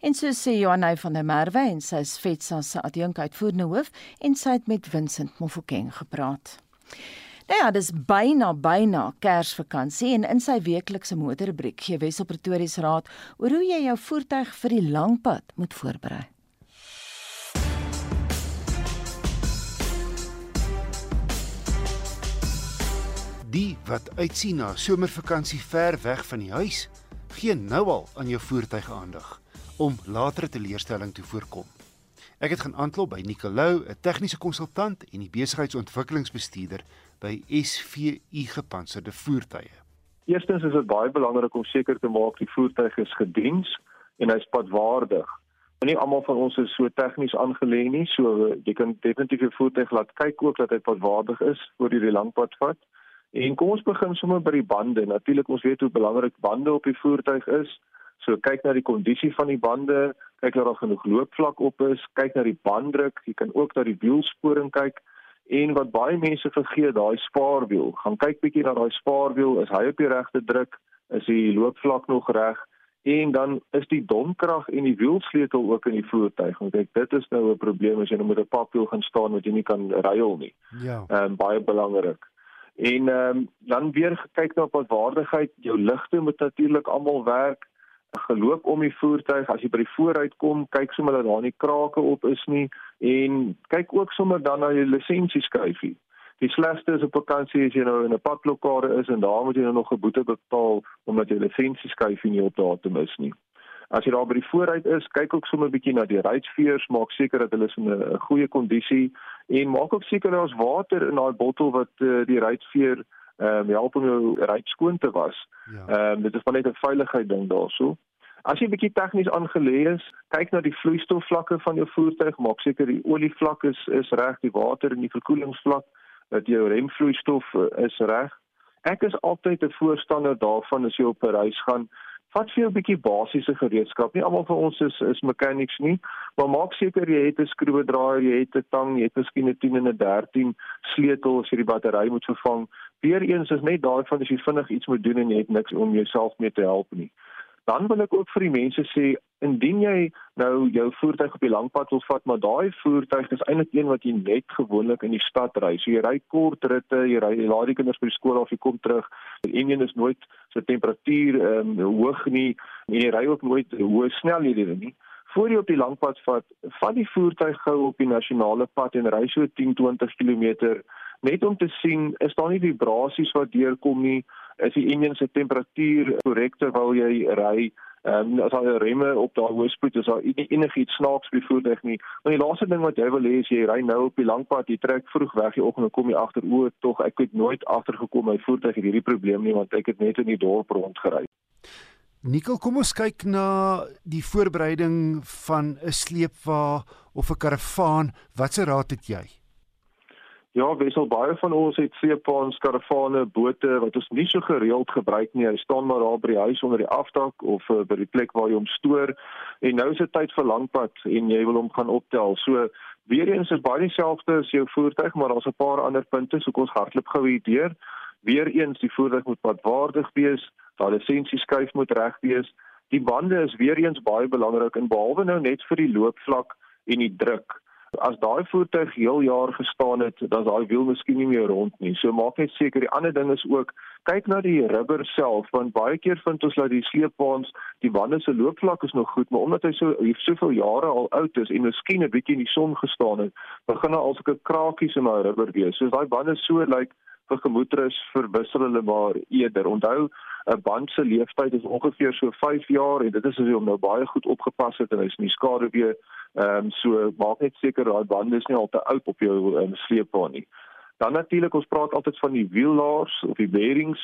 En so sê Johanay van der Merwe en sy is Vetsa se adjunkuitvoerende hoof en sy het met Vincent Mofokeng gepraat. Nou ja, dis byna byna Kersvakansie en in sy weeklikse motorrubriek gee Wessel Pretoria se raad oor hoe jy jou voertuig vir die lang pad moet voorberei. Die wat uitsien na somervakansie ver weg van die huis, gee nou al aan jou voertuig aandag om latere teleurstelling te voorkom. Ek het gaan aanklop by Nicolou, 'n tegniese konsultant en die besigheidsontwikkelingsbestuurder by SVU gepantserde voertuie. Eerstens is dit baie belangrik om seker te maak die voertuig is gediens en hy's padwaardig. Nie almal van ons is so tegnies aangelê nie, so jy kan definitief jou voertuig laat kyk ook dat hy padwaardig is voor jy die lang pad vat. En kom ons begin sommer by die bande. Natuurlik ons weet hoe belangrik bande op die voertuig is. So kyk na die kondisie van die bande, kyk of daar genoeg loopvlak op is, kyk na die banddruk, jy kan ook na die wielsporing kyk en wat baie mense vergeet, daai spaarwiel. Gaan kyk bietjie na daai spaarwiel, is hy op die regte druk? Is die loopvlak nog reg? En dan is die domkrag en die wielsleutel ook in die voertuig. Want ek dit is nou 'n probleem as jy nou met 'n papwiel gaan staan wat jy nie kan ruil nie. Ja. Ehm um, baie belangrik. En ehm um, dan weer gekyk na op waardigheid, jou ligte moet natuurlik almal werk geloop om die voertuig as jy by die vooruit kom kyk sommer dat daar nie krake op is nie en kyk ook sommer dan na jou lisensieskyfie die slegste is op vakansie as jy nou in 'n padblokkade is en daar moet jy nou nog 'n boete betaal omdat jy lisensieskyfie nie op datum is nie as jy daar by die vooruit is kyk ook sommer 'n bietjie na die ruitveers maak seker dat hulle is in 'n goeie kondisie en maak ook seker daar's water in daai bottel wat uh, die ruitveer ehm um, help om jou ry skoon te was. Ja. Ehm ja. um, dit is maar net 'n veiligheid ding daarso. As jy bietjie tegnies aangelê is, kyk na die vloeistofvlakke van jou voertuig, maak seker die olievlak is is reg, die water en die verkoelingsvlak, dat jou remvloeistof eh, is reg. Ek is altyd 'n voorstander daarvan as jy op 'n reis gaan, vat vir jou 'n bietjie basiese gereedskap. Nie almal van ons is is mechanics nie, maar maak seker jy het 'n skroewedraaier, jy het 'n tang, jy het miskien 'n 10 en 'n 13 sleutel as jy die battery moet vervang. Weereens is net daai van as jy vinnig iets moet doen en jy het niks om jouself mee te help nie. Dan wil ek ook vir die mense sê, indien jy nou jou voertuig op die langpad wil vat, maar daai voertuig is eintlik een wat jy net gewoonlik in die stad ry. So jy ry kort ritte, jy ry jy laat die kinders by die skool af, jy kom terug. Die enjin is nooit so temperatuur ehm um, hoog nie en jy ry ook nooit hoë snelhede nie. Voor jy op die langpad vat, vat die voertuig gou op die nasionale pad en ry so 10-20 km net om te sien is daar nie vibrasies wat deurkom nie is die enjin se temperatuur korrek terwyl jy ry Ehm um, as al die remme op daai hoë spoed is daar enigiets snaaks by voertuig nie. Maar die laaste ding wat jy wil hê is jy ry nou op die lang pad, jy trek vroeg weg die oggend en kom jy agter o, tog ek het nooit agtergekom my voertuig het hierdie probleem nie want ek het net in die dorp rondgery. Nikkel, kom ons kyk na die voorbereiding van 'n sleepwa of 'n karavaan. Watse raad het jy? Ja, wissel baie van ons het sleepwaens, karavane, bote wat ons nie so gereeld gebruik nie. Hy staan maar daar by die huis onder die afdak of uh, by die plek waar jy hom stoor. En nou is dit tyd vir langpad en jy wil hom gaan optel. So weer eens is baie dieselfde as jou voertuig, maar daar's 'n paar ander punte, so ons hardloop gou hier deur. Weer eens die voertuig moet padwaardig wees, daai lisensie skuif moet reg wees. Die bande is weer eens baie belangrik en behalwe nou net vir die loopvlak en die druk As daai voertuig heel jaar gestaan het, dan daai wiel miskien nie meer rond nie. So maak net seker die ander ding is ook kyk na die rubber self want baie keer vind ons dat die sleepwaens die bande se loopvlak is nog goed, maar omdat hy so hier soveel jare al oud is en miskien 'n bietjie in die son gestaan het, begin daar al sulke krakies in daai rubber wees. So daai bande so lyk like, vir gemoedrus verwissel hulle maar eerder. Onthou 'n band se lewensduur is ongeveer so 5 jaar en dit is as jy hom nou baie goed opgepas het en hy's nie skade weer Ehm um, so maak net seker daai bande is nie al te oud op jou um, sleepbaan nie. Dan natuurlik ons praat altyd van die wiellaars of die bearings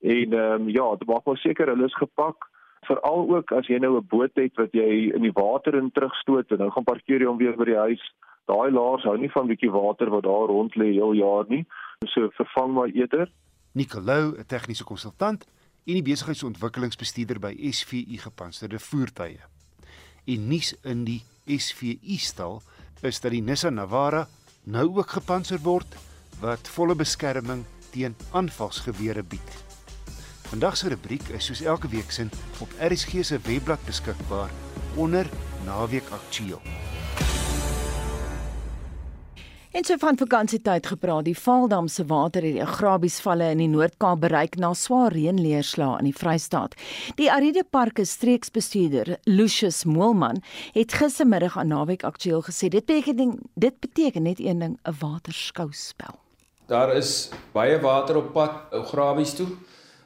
en ehm um, ja, dit maak maar seker hulle is gepak veral ook as jy nou 'n boot het wat jy in die water in terugstoot en nou gaan parkeer jy hom weer by die huis. Daai laars hou nie van bietjie water wat daar rond lê heel jaar nie. So vervang maar eerder. Nicolou, 'n tegniese konsultant en die besigheidsontwikkelingsbestuurder by SVU gepantserde voertuie. En nuus in die SVU stal is dat die Nissan Navara nou ook gepantser word wat volle beskerming teen aanvalsgewere bied. Vandag se rubriek is soos elke week sin op RSG se webblad beskikbaar onder naweek aktueel. En so van vakansietyd gepraat, die Vaaldam se water het die Agrabiesvalle in die Noord-Kaap bereik na swaar reënleerslae in die Vrystaat. Die Aride Parke streeksbestuurder, Lucius Moelman, het gistermiddag aan Naweek Aktueel gesê dit beteken dit beteken net een ding, 'n waterskouspel. Daar is baie water op pad Agrabies toe.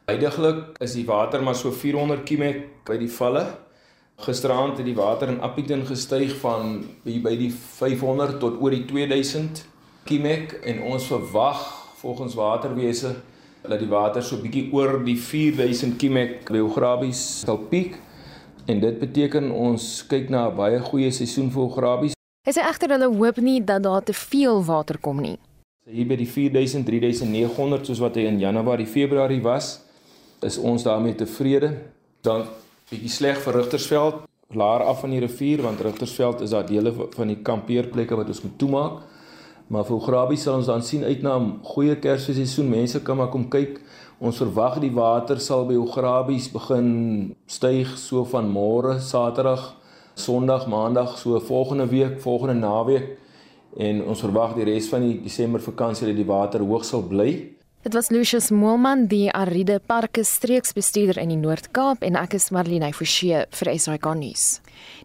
Heidiglik is die water maar so 400 km by die valle Gisteraand het die water in Appington gestyg van by die 500 tot oor die 2000 km en ons verwag volgens waterwese dat die water so bietjie oor die 4000 km geografies sal piek en dit beteken ons kyk na 'n baie goeie seisoen vir geografies. Is dit egter hulle hoop nie dat daar te veel water kom nie. Hier by die 4000 3900 soos wat hy in Januarie Februarie was, is ons daarmee tevrede. Dan bietjie sleg vir Rigtersveld, laer af van die rivier want Rigtersveld is daar dele van die kampeerplekke wat ons moet toemaak. Maar vir Grabie sal ons dan sien uit na 'n goeie Kersfeesseisoen. Mense kan maar kom kyk. Ons verwag die water sal by Grabies begin styg so van môre, Saterdag, Sondag, Maandag, so volgende week, volgende naweek en ons verwag die res van die Desember vakansie dat die water hoog sal bly. Dit was Lucius Moelman, die Aride Parke streeksbestuurder in die Noord-Kaap en ek is Marlene Forsie vir SAK nuus.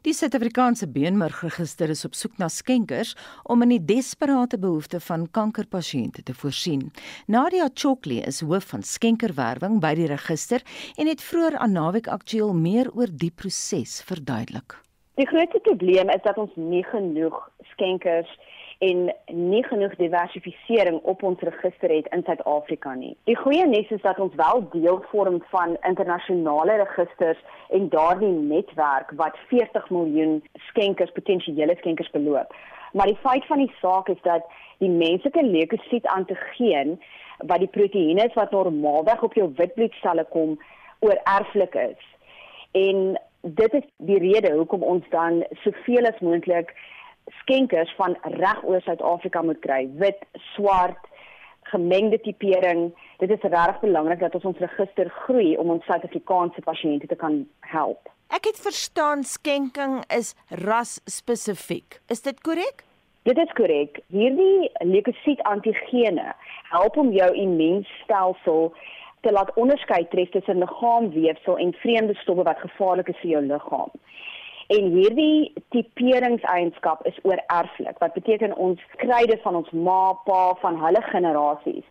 Die Suid-Afrikaanse Beenmergregister is op soek na skenkers om in die desperate behoefte van kankerpasiënte te voorsien. Nadia Chokli is hoof van skenkerwerwing by die register en het vroeër aan Naweek Aktueel meer oor die proses verduidelik. Die grootste probleem is dat ons nie genoeg skenkers en nie genoeg diversifisering op ons register het in Suid-Afrika nie. Die goeie nuus is dat ons wel deel vorm van internasionale registers en daardie netwerk wat 40 miljoen skenkers potensiële skenkers beloop. Maar die feit van die saak is dat die menslike leukosiet antigeen wat die proteïene is wat normaalweg op jou witbloedselle kom oorerflik is. En dit is die rede hoekom ons dan soveel as moontlik skenkers van reg oor Suid-Afrika moet kry, wit, swart, gemengde tipering. Dit is regtig belangrik dat ons ons register groei om ons Suid-Afrikaanse pasiënte te kan help. Ek het verstaan skenking is ras spesifiek. Is dit korrek? Dit is korrek. Hierdie leukosiet antigene help om jou immuunstelsel te laat onderskei tref tussen liggaamweefsel en vreemde stowwe wat gevaarlik is vir jou liggaam. En hierdie tiperingseienskap is oorerflik. Wat beteken ons kry dit van ons ma, pa, van hulle generasies.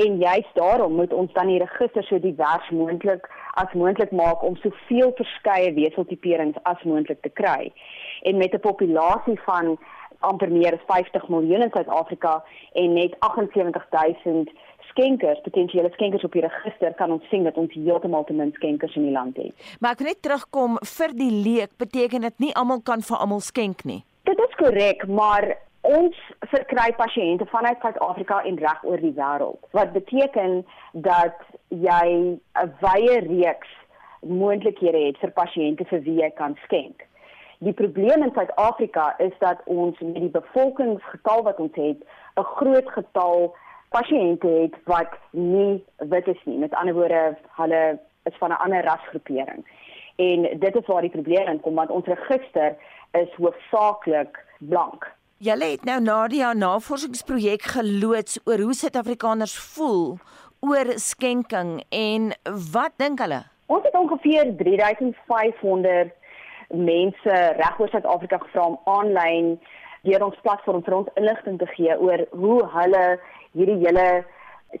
En juist daarom moet ons dan die register so divers moontlik as moontlik maak om soveel verskeie weseltiperings as moontlik te kry. En met 'n populasie van amper meer as 50 miljoen in Suid-Afrika en net 78000 skenkers, potensiële skenkers op die register kan ons sien dat ons heeltemal te min skenkers in die land het. Maar ek wil net terugkom vir die leek, beteken dit nie almal kan vir almal skenk nie. Dit is korrek, maar Ons verkry pasiënte vanuit Suid-Afrika en reg oor die wêreld. Wat beteken dat jy 'n wye reeks moontlikhede het vir pasiënte vir wie jy kan skenk. Die probleem in Suid-Afrika is dat ons met die bevolkingsgetal wat ons het, 'n groot getal pasiënte het wat nie wit is nie. Met ander woorde, hulle is van 'n ander rasgroepering. En dit is waar die probleem inkom want ons register is hoofsaaklik blank. Julle het nou na die navorsingsprojek geloods oor hoe Suid-Afrikaners voel oor skenking en wat dink hulle? Ons het ongeveer 3500 mense regoor Suid-Afrika gevra om aanlyn deur ons platform vir ons inligting te gee oor hoe hulle hierdie hele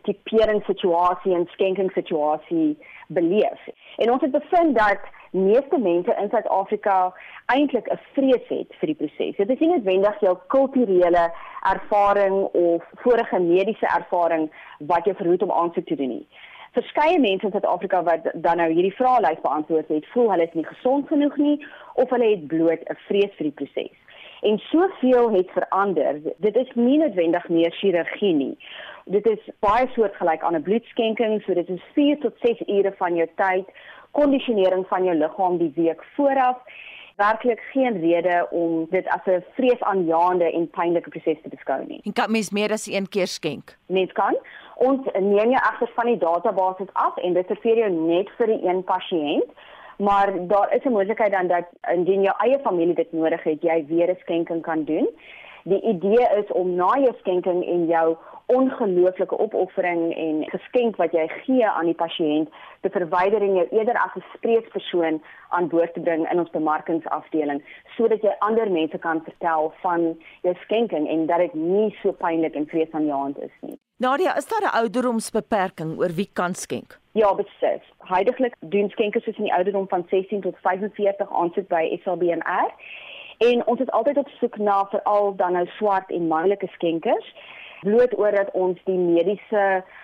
tipering situasie en skenking situasie beleef. En ons het bevind dat meeste mense in Suid-Afrika eintlik 'n vrees het vir die proses. Dit is nie noodwendig jou kulturele ervaring of vorige mediese ervaring wat jou verhoed om aansoek te doen nie. Verskeie mense in Suid-Afrika wat dan nou hierdie vraelys beantwoord het, voel hulle is nie gesond genoeg nie of hulle het bloot 'n vrees vir die proses. En soveel het verander. Dit is nie noodwendig meer chirurgie nie. Dit is baie soortgelyk aan 'n bloedskenking, so dit is 4 tot 6 ure van jou tyd kondisionering van jou liggaam die week vooraf werklik geen rede om dit as 'n vreesaanjaende en pynlike proses te beskou nie. En kan mens meer as een keer skenk? Mens kan. Ons neem jou agter van die database af en dit reserveer jou net vir die een pasiënt. Maar daar is 'n moontlikheid dan dat indien jou eie familie dit nodig het, jy weer 'n skenking kan doen. Die idee is om na jou skenking en jou ongelooflike opoffering en geskenk wat jy gee aan die pasiënt te verwyder en jou eerder as 'n spreekspersoon aan boord te bring in ons bemarkingsafdeling sodat jy ander mense kan vertel van jou skenking en dat dit nie so pynlik en vreesaanjaend is nie. Nadia, is daar 'n ouderdomsbeperking oor wie kan skenk? Ja, beslis. Heidiglik doen skenkers tussen die ouderdom van 16 tot 45 aansoek by SABMR. En ons is altyd op soek na veral dan nou swart en manlike skenkers. Bloot oor dat ons die mediese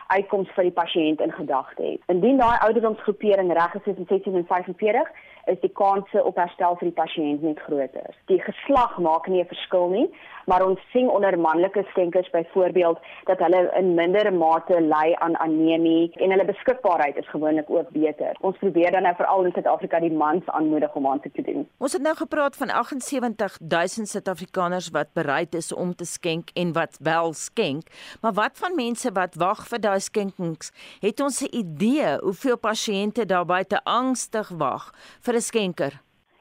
uitkoms vir die pasiënt in gedagte het. Indien daai ouderdomsgroepering reg is tussen 16 en 45, is die kanse op herstel vir die pasiënt net groter. Die geslag maak nie 'n verskil nie, maar ons sien onder manlike skenkers byvoorbeeld dat hulle in minder mate ly aan anemie en hulle beskikbaarheid is gewoonlik ook beter. Ons probeer dan nou veral in Suid-Afrika die mans aanmoedig om aan te doen. Ons het nou gepraat van 78000 Suid-Afrikaners wat bereid is om te skenk en wat wel skenk, maar wat van mense wat wag vir daai skenkings? Het ons 'n idee hoeveel pasiënte daar buite angstig wag vir 'n skenker?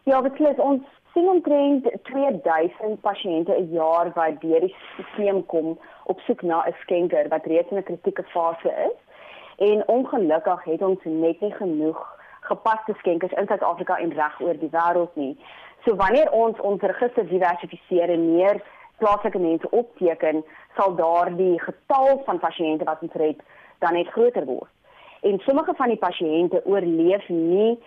Ja, beslis ons sien omtrent 2000 pasiënte 'n jaar wat deur die stelsel kom op soek na 'n skenker wat reeds in 'n kritieke fase is. En ongelukkig het ons net nie genoeg gepaste skenkers in Suid-Afrika en reg oor die wêreld nie. So wanneer ons ons register diversifiseer en meer plaaslike mense opteken, sal daardie getal van pasiënte wat ons red dan net groter word. En sommige van die pasiënte oorleef nie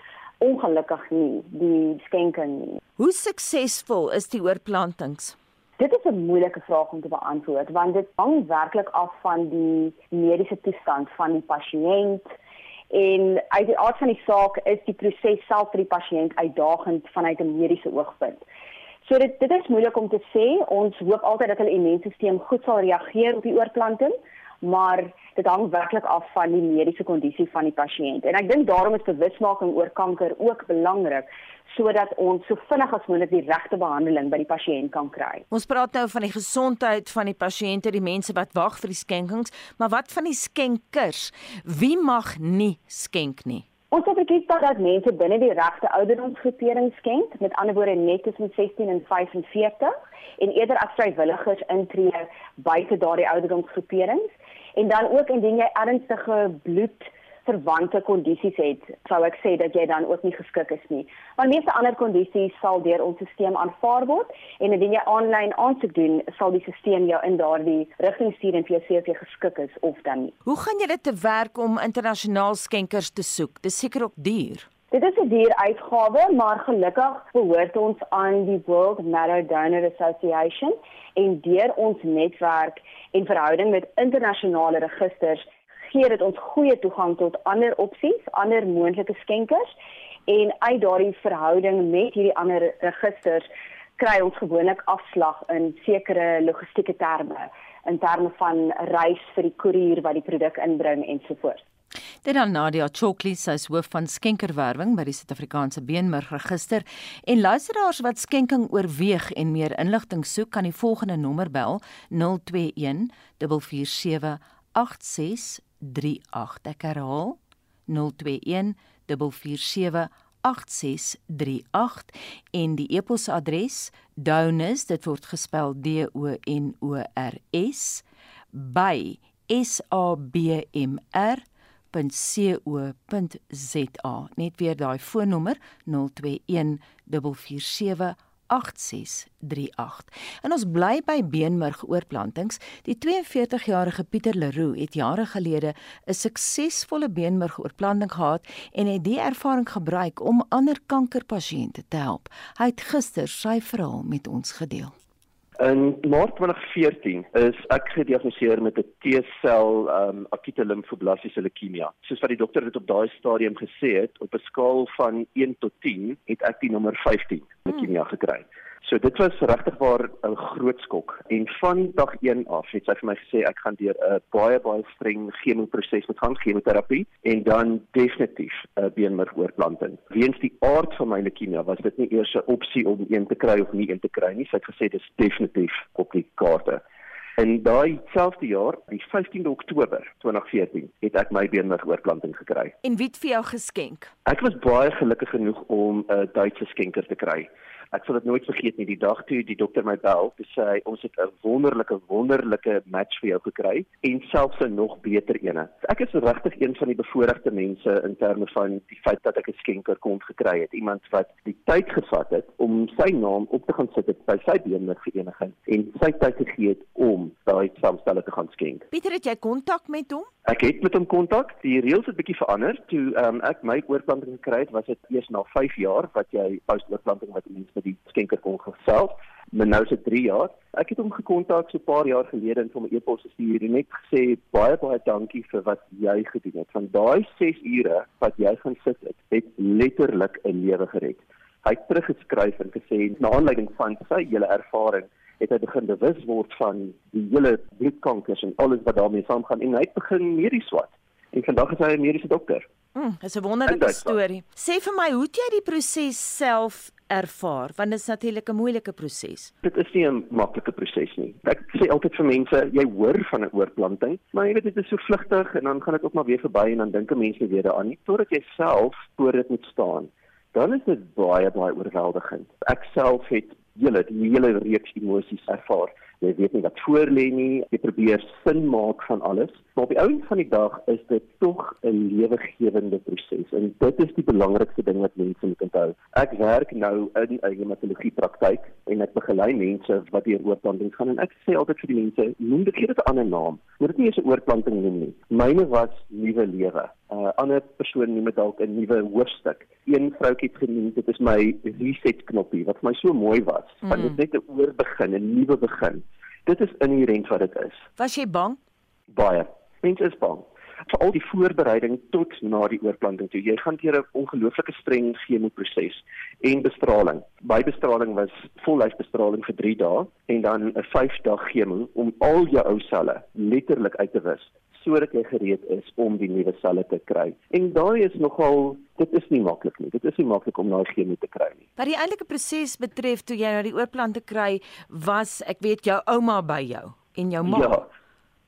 ongelukkig nie die skenking nie. Hoe suksesvol is die oorplantings? Dit is 'n moeilike vraag om te beantwoord want dit hang werklik af van die mediese toestand van die pasiënt en uit die aard van die saak is die proses self vir die pasiënt uitdagend vanuit 'n mediese oogpunt. So dit dit is moeilik om te sê. Ons hoop altyd dat hulle immuunstelsel goed sal reageer op die oorplanting, maar dit hang werklik af van die mediese kondisie van die pasiënt. En ek dink daarom is bewusmaking oor kanker ook belangrik sodat ons so vinnig as moontlik die regte behandeling by die pasiënt kan kry. Ons praat nou van die gesondheid van die pasiënte, die mense wat wag vir die skenkings, maar wat van die skenkers? Wie mag nie skenk nie? Ons het gekry dat mense binne die regte ouderdomsgroepering skenk, met ander woorde net tussen 16 en 45 en eerder as vrywilligers intree buite daardie ouderdomsgroeperings. En dan ook indien jy ernstige bloed verwante kondisies het, sou ek sê dat jy dan ook nie geskik is nie. Maar meeste ander kondisies sal deur ons stelsel aanvaar word en indien jy aanlyn aansoek doen, sal die stelsel jou in daardie rigting stuur en vir jou sê of jy geskik is of dan nie. Hoe gaan julle te werk om internasionaal skenkers te soek? Dis seker ook duur. Dit is 'n duur uitgawe, maar gelukkig behoort ons aan die World Marrow Donor Association en deur ons netwerk en verhouding met internasionale registers gee dit ons goeie toegang tot ander opsies, ander moontlike skenkers en uit daardie verhouding met hierdie ander registers kry ons gewoonlik afslag in sekere logistieke terme in terme van reis vir die koerier wat die produk inbring ensovoorts. Dit dan Nadia Chokli, sy is hoof van skenkerwerwing by die Suid-Afrikaanse Beenmergregister en luisteraars wat skenking oorweeg en meer inligting soek kan die volgende nommer bel 021 447 8638. Ek herhaal 021 447 8638 en die e-posadres donors dit word gespel D O N O R S by sabmr www.co.za. Net weer daai foonnommer 021 447 8638. En ons bly by beenmerg oorplantings. Die 42-jarige Pieter Leroux het jare gelede 'n suksesvolle beenmerg oorplanting gehad en het die ervaring gebruik om ander kankerpasiënte te help. Hy het gister sy verhaal met ons gedeel. In Maart 2014 is ek gediagnoseer met 'n T-sel um, akute limfoblastiese leukemie. Soos wat die dokter dit op daai stadium gesê het, op 'n skaal van 1 tot 10 het ek die nommer 15 leukemie gekry. Hmm. So dit was regtig waar 'n groot skok en van dag 1 af het sy vir my gesê ek gaan deur 'n baie baie streng chemoproses met gaan chemoterapie en dan definitief 'n beenmergoorplanting. Weens die aard van my leukemie was dit nie eers 'n opsie om een te kry of nie een te kry nie. Sy het gesê dis definitief op die kaarte. En daai selfde jaar, die 15de Oktober 2014, het ek my beenmergoorplanting gekry. En wie het vir jou geskenk? Ek was baie gelukkig genoeg om 'n Duitse skenker te kry ek sal dit nooit vergeet nie die dag toe die dokter my bel te sê ons het 'n wonderlike wonderlike match vir jou gekry en selfs 'n nog beter ene. Ek is regtig een van die bevoordeelde mense in terme van die feit dat ek 'n skenker kon gekry het. Iemand wat die tyd gevat het om sy naam op te gaan sit by sy beenmergvereniging en sy tyd gegee het om daai saamstelle te gaan skenk. Pieter, het jy kontak met hom? Ek het met hom kontak. Die reëls het bietjie verander. Toe um, ek my oorplanting gekry het, was dit eers na 5 jaar wat jy post-oorplanting wat mense vir die skenker kon gesels. Maar nou is dit 3 jaar. Ek het hom gekontak so 'n paar jaar gelede en hom 'n e-pos gestuur en net gesê baie baie dankie vir wat jy gedoen het. Van daai 6 ure wat jy gaan sit het, het letterlik 'n lewe gered. Hy het teruggeskryf en gesê na aanleiding van sy hele ervaring het hy begin bewus word van die hele bloedkankers en alles wat daarmee saamgaan en hy het begin medies swat. En vandag is hy 'n mediese dokter. Mm, dis 'n wonderlike storie. Sê vir my, hoe het jy die proses self ervaar? Want dit is natuurlik 'n moeilike proses. Dit is nie 'n maklike proses nie. Ek sê altyd vir mense, jy hoor van 'n oorplanting, maar jy weet dit is so vlugtig en dan gaan dit ook maar weer verby en dan dink 'n mens nie weer daaraan nie totdat jy self voor dit moet staan. Dan is dit baie baie oorweldigend. Ek self het hele die hele reeks emosies ervaar jy weet nie wat voor lê nie, jy probeer sin maak van alles. Maar op die einde van die dag is dit tog 'n lewegewende proses en dit is die belangrikste ding wat mense moet onthou. Ek werk nou in 'n hematologie praktyk en ek begelei mense wat deur oorplanting gaan en ek sê altyd vir die mense, noem dit dit 'n ander naam. Moet dit nie eens 'n oorplanting noem nie. Myne was nuwe lewe. 'n uh, Ander persoon noem dit dalk 'n nuwe hoofstuk. Een vroutjie het genoem dit is my reset knoppie wat vir my so mooi was. Mm. Want dit net 'n oorbegin, 'n nuwe begin. Dit is inherent wat dit is. Was jy bang? Baie. Mense is bang. Vir al die voorbereiding tot na die oorplanting toe. Jy gaan deur 'n ongelooflike streng chemoproses en bestraling. By bestraling was volhuisbestraling vir 3 dae en dan 'n 5 dae chemo om al jou ou selle letterlik uit te wis sodat jy gereed is om die nuwe selle te kry. En daai is nogal dit is nie maklik nie. Dit is nie maklik om daai chemie te kry nie. Wat die eintlike proses betref toe jy nou die oorplante kry, was ek weet jou ouma by jou en jou ma. Ja.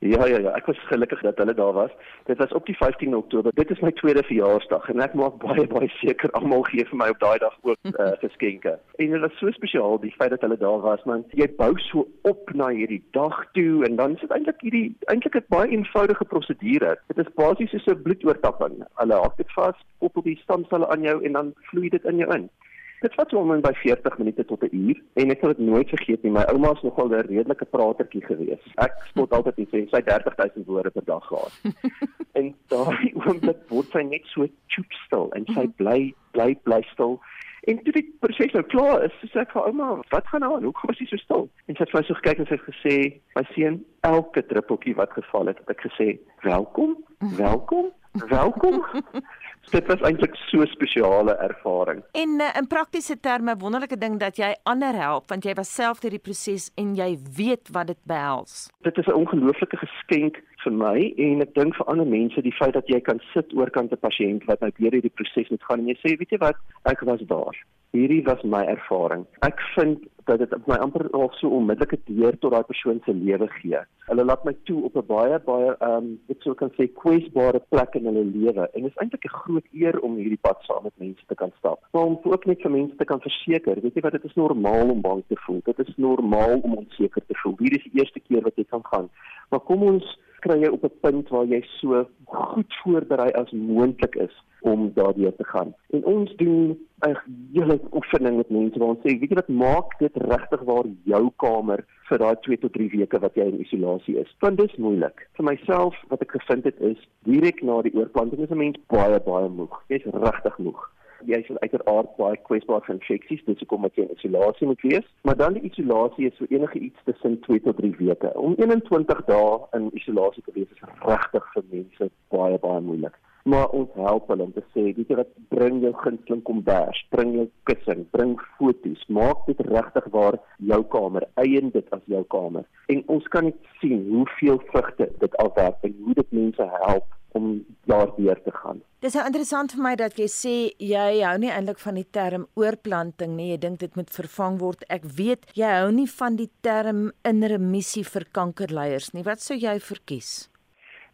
Ja ja ja, ek was gelukkig dat hulle daar was. Dit was op die 15 Oktober. Dit is my tweede verjaarsdag en ek maak baie baie seker almal gee vir my op daai dag ook uh, geskenke. En dit was so spesiaal die feit dat hulle daar was, man. Jy bou so op na hierdie dag toe en dan is dit eintlik hierdie eintlik 'n baie eenvoudige prosedure. Dit is basies soos 'n bloedoortapping. Hulle hak dit vas, koppel die stamselle aan jou en dan vloei dit in jou in. Dit vat so om by 40 minute tot 'n uur en ek sal dit nooit vergeet nie. My ouma was nogal 'n redelike pratertjie geweest. Ek spot altyd en sê sy 30000 woorde per dag gehad. en daai oomblik word sy net so choop stil en sy mhm. bly bly bly stil. En toe die proses nou klaar is, sê ek vir ouma, "Wat gaan nou aan? Hoekom is jy so stil?" En sy het vir my so gekyk en sy het gesê, "My seun, elke druppeltjie wat geval het, het ek gesê, "Welkom, welkom, welkom." Dit was eintlik so 'n spesiale ervaring. En uh, in praktiese terme wonderlike ding dat jy ander help want jy was self deur die proses en jy weet wat dit behels. Dit is 'n ongelooflike geskenk vir my en ek dink vir ander mense die feit dat jy kan sit oorkant 'n pasiënt wat nou deur hierdie proses moet gaan en jy sê weet jy wat ek was daar hierdie was my ervaring. Ek vind dat dit my amper al so onmiddellike deur tot daai persoon se lewe gee. Hulle laat my toe op 'n baie baie ehm um, ek sou kan sê kwesbare plek in hulle lewe en dit is eintlik 'n groot eer om hierdie pad saam met mense te kan stap. Maar om ook net vir mense te kan verseker, weet jy wat dit is normaal om bang te voel. Dit is normaal om onseker te voel. Hierdie is die eerste keer wat jy kan gaan. Maar kom ons kry jy op 'n punt waar jy so goed voorberei as moontlik is om daardeur te gaan. En ons doen 'n hele oefening met mense waar ons sê, weet jy wat maak dit regtig waar jou kamer vir daai 2 tot 3 weke wat jy in isolasie is. Want dis moeilik. Vir myself wat ek gevind het is direk na die oorplanting is 'n mens baie baie moeg. Jy's regtig moeg jy is uiteraard baie kwesbaar vir infeksies, dis hoekom jy in isolasie moet wees. Maar dan die isolasie is so enige iets tussen 2 tot 3 weke. Om 21 dae in isolasie te wees is regtig vir mense baie baie moeilik. Maar ons help hulle om te sê, weet jy wat, bring jou gunsteling kombers, bring jou kussing, bring foto's, maak dit regtig waar jou kamer, eien dit as jou kamer. En ons kan net sien hoeveel vrugte dit alwerk en hoe dit mense help om daardeur te gaan. Dis nou interessant vir my dat jy sê jy hou nie eintlik van die term oorplanting nie. Jy dink dit moet vervang word. Ek weet jy hou nie van die term in remissie vir kankerleiers nie. Wat sou jy verkies?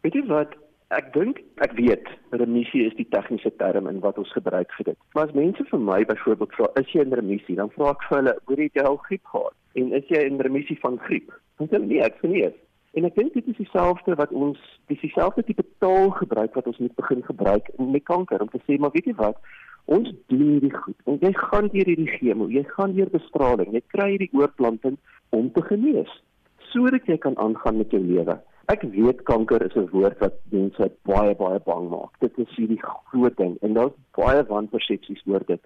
Weet jy wat? Ek dink ek weet remissie is die tegniese term in wat ons gebruik vir dit. Maar as mense vir my byvoorbeeld vra, is jy in remissie? Dan vra ek vir hulle, "Hoor jy al griep gehad?" En is jy in remissie van griep? Dan sê hulle, "Nee, ek sê nie." En ek dink dit is dieselfde wat ons dis dieselfde tipe taal gebruik wat ons moet begin gebruik met kanker om te sê maar weet jy wat? Ons doen hierdie goed. En jy gaan deur hierdie chemo jy gaan deur bestraling jy kry hierdie oorplanting om te genees sodat jy kan aangaan met jou lewe. Ek weet kanker is 'n woord wat mense baie baie bang maak. Dit is hierdie groot ding en daar's baie wanpersepsies oor dit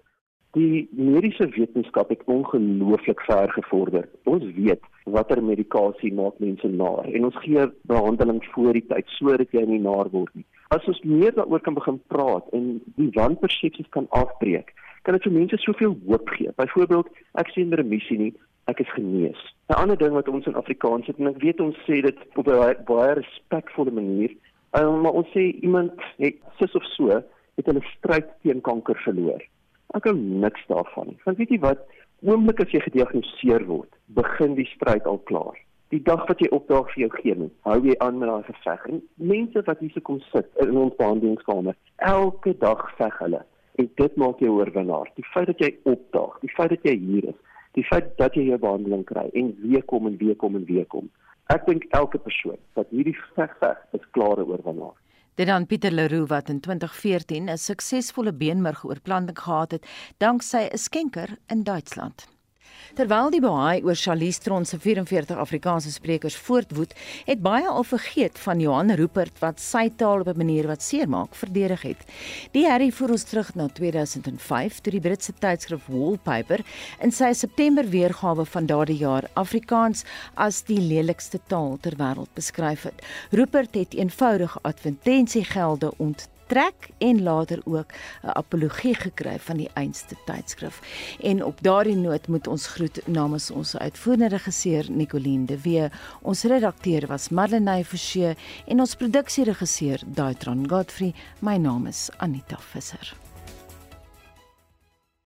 Die mediese wetenskap het ongelooflik ver gevorder. Ons weet watter medikasie maak mense naar en ons gee behandeling voor die tyd sodat jy nie naar word nie. As ons meer daaroor kan begin praat en die wanpersepsies kan afbreek, kan dit vir mense soveel hoop gee. Byvoorbeeld, ek sien remissie nie, ek is genees. 'n Ander ding wat ons in Afrikaans het en ek weet ons sê dit op 'n baie respekvolle manier, um, maar ons sê iemand het sis of so het hulle stryd teen kanker verloor. Ek hou niks daarvan nie. Want weet jy wat? Oomblik as jy gediagnoseer word, begin die stryd al klaar. Die dag wat jy opdaag vir jou chemo, hou jy aan met daai geveg. En mense wat hier kom sit in ons behandelingskamer, elke dag veg hulle. En dit maak jou oorwinnaar. Die feit dat jy opdaag, die feit dat jy hier is, die feit dat jy jou behandeling kry en weer kom en weer kom en weer kom. Ek dink elke persoon wat hierdie veg veg, is klare oorwinnaar. Dit dan Pieter Leroux wat in 2014 'n suksesvolle beenmergoorplanting gehad het danksy 'n skenker in Duitsland. Terwyl die baai oor Charlize Theron se 44 Afrikaanse sprekers voortwoed, het baie al vergeet van Johan Rupert wat sy taal op 'n manier wat seermaak verdedig het. Die herrie voer ons terug na 2005 toe die Britse tydskrif Wallpaper in sy September weergawe van daardie jaar Afrikaans as die lelikste taal ter wêreld beskryf het. Rupert het eenvoudige advertensiegelde ont trek en later ook 'n apologie gekry van die einste tydskrif. En op daardie noot moet ons groet namens ons uitvoerende regisseur Nicoline de Wee. Ons redakteur was Marlenae Forsie en ons produksieregisseur Daitron Godfrey. My naam is Anita Visser.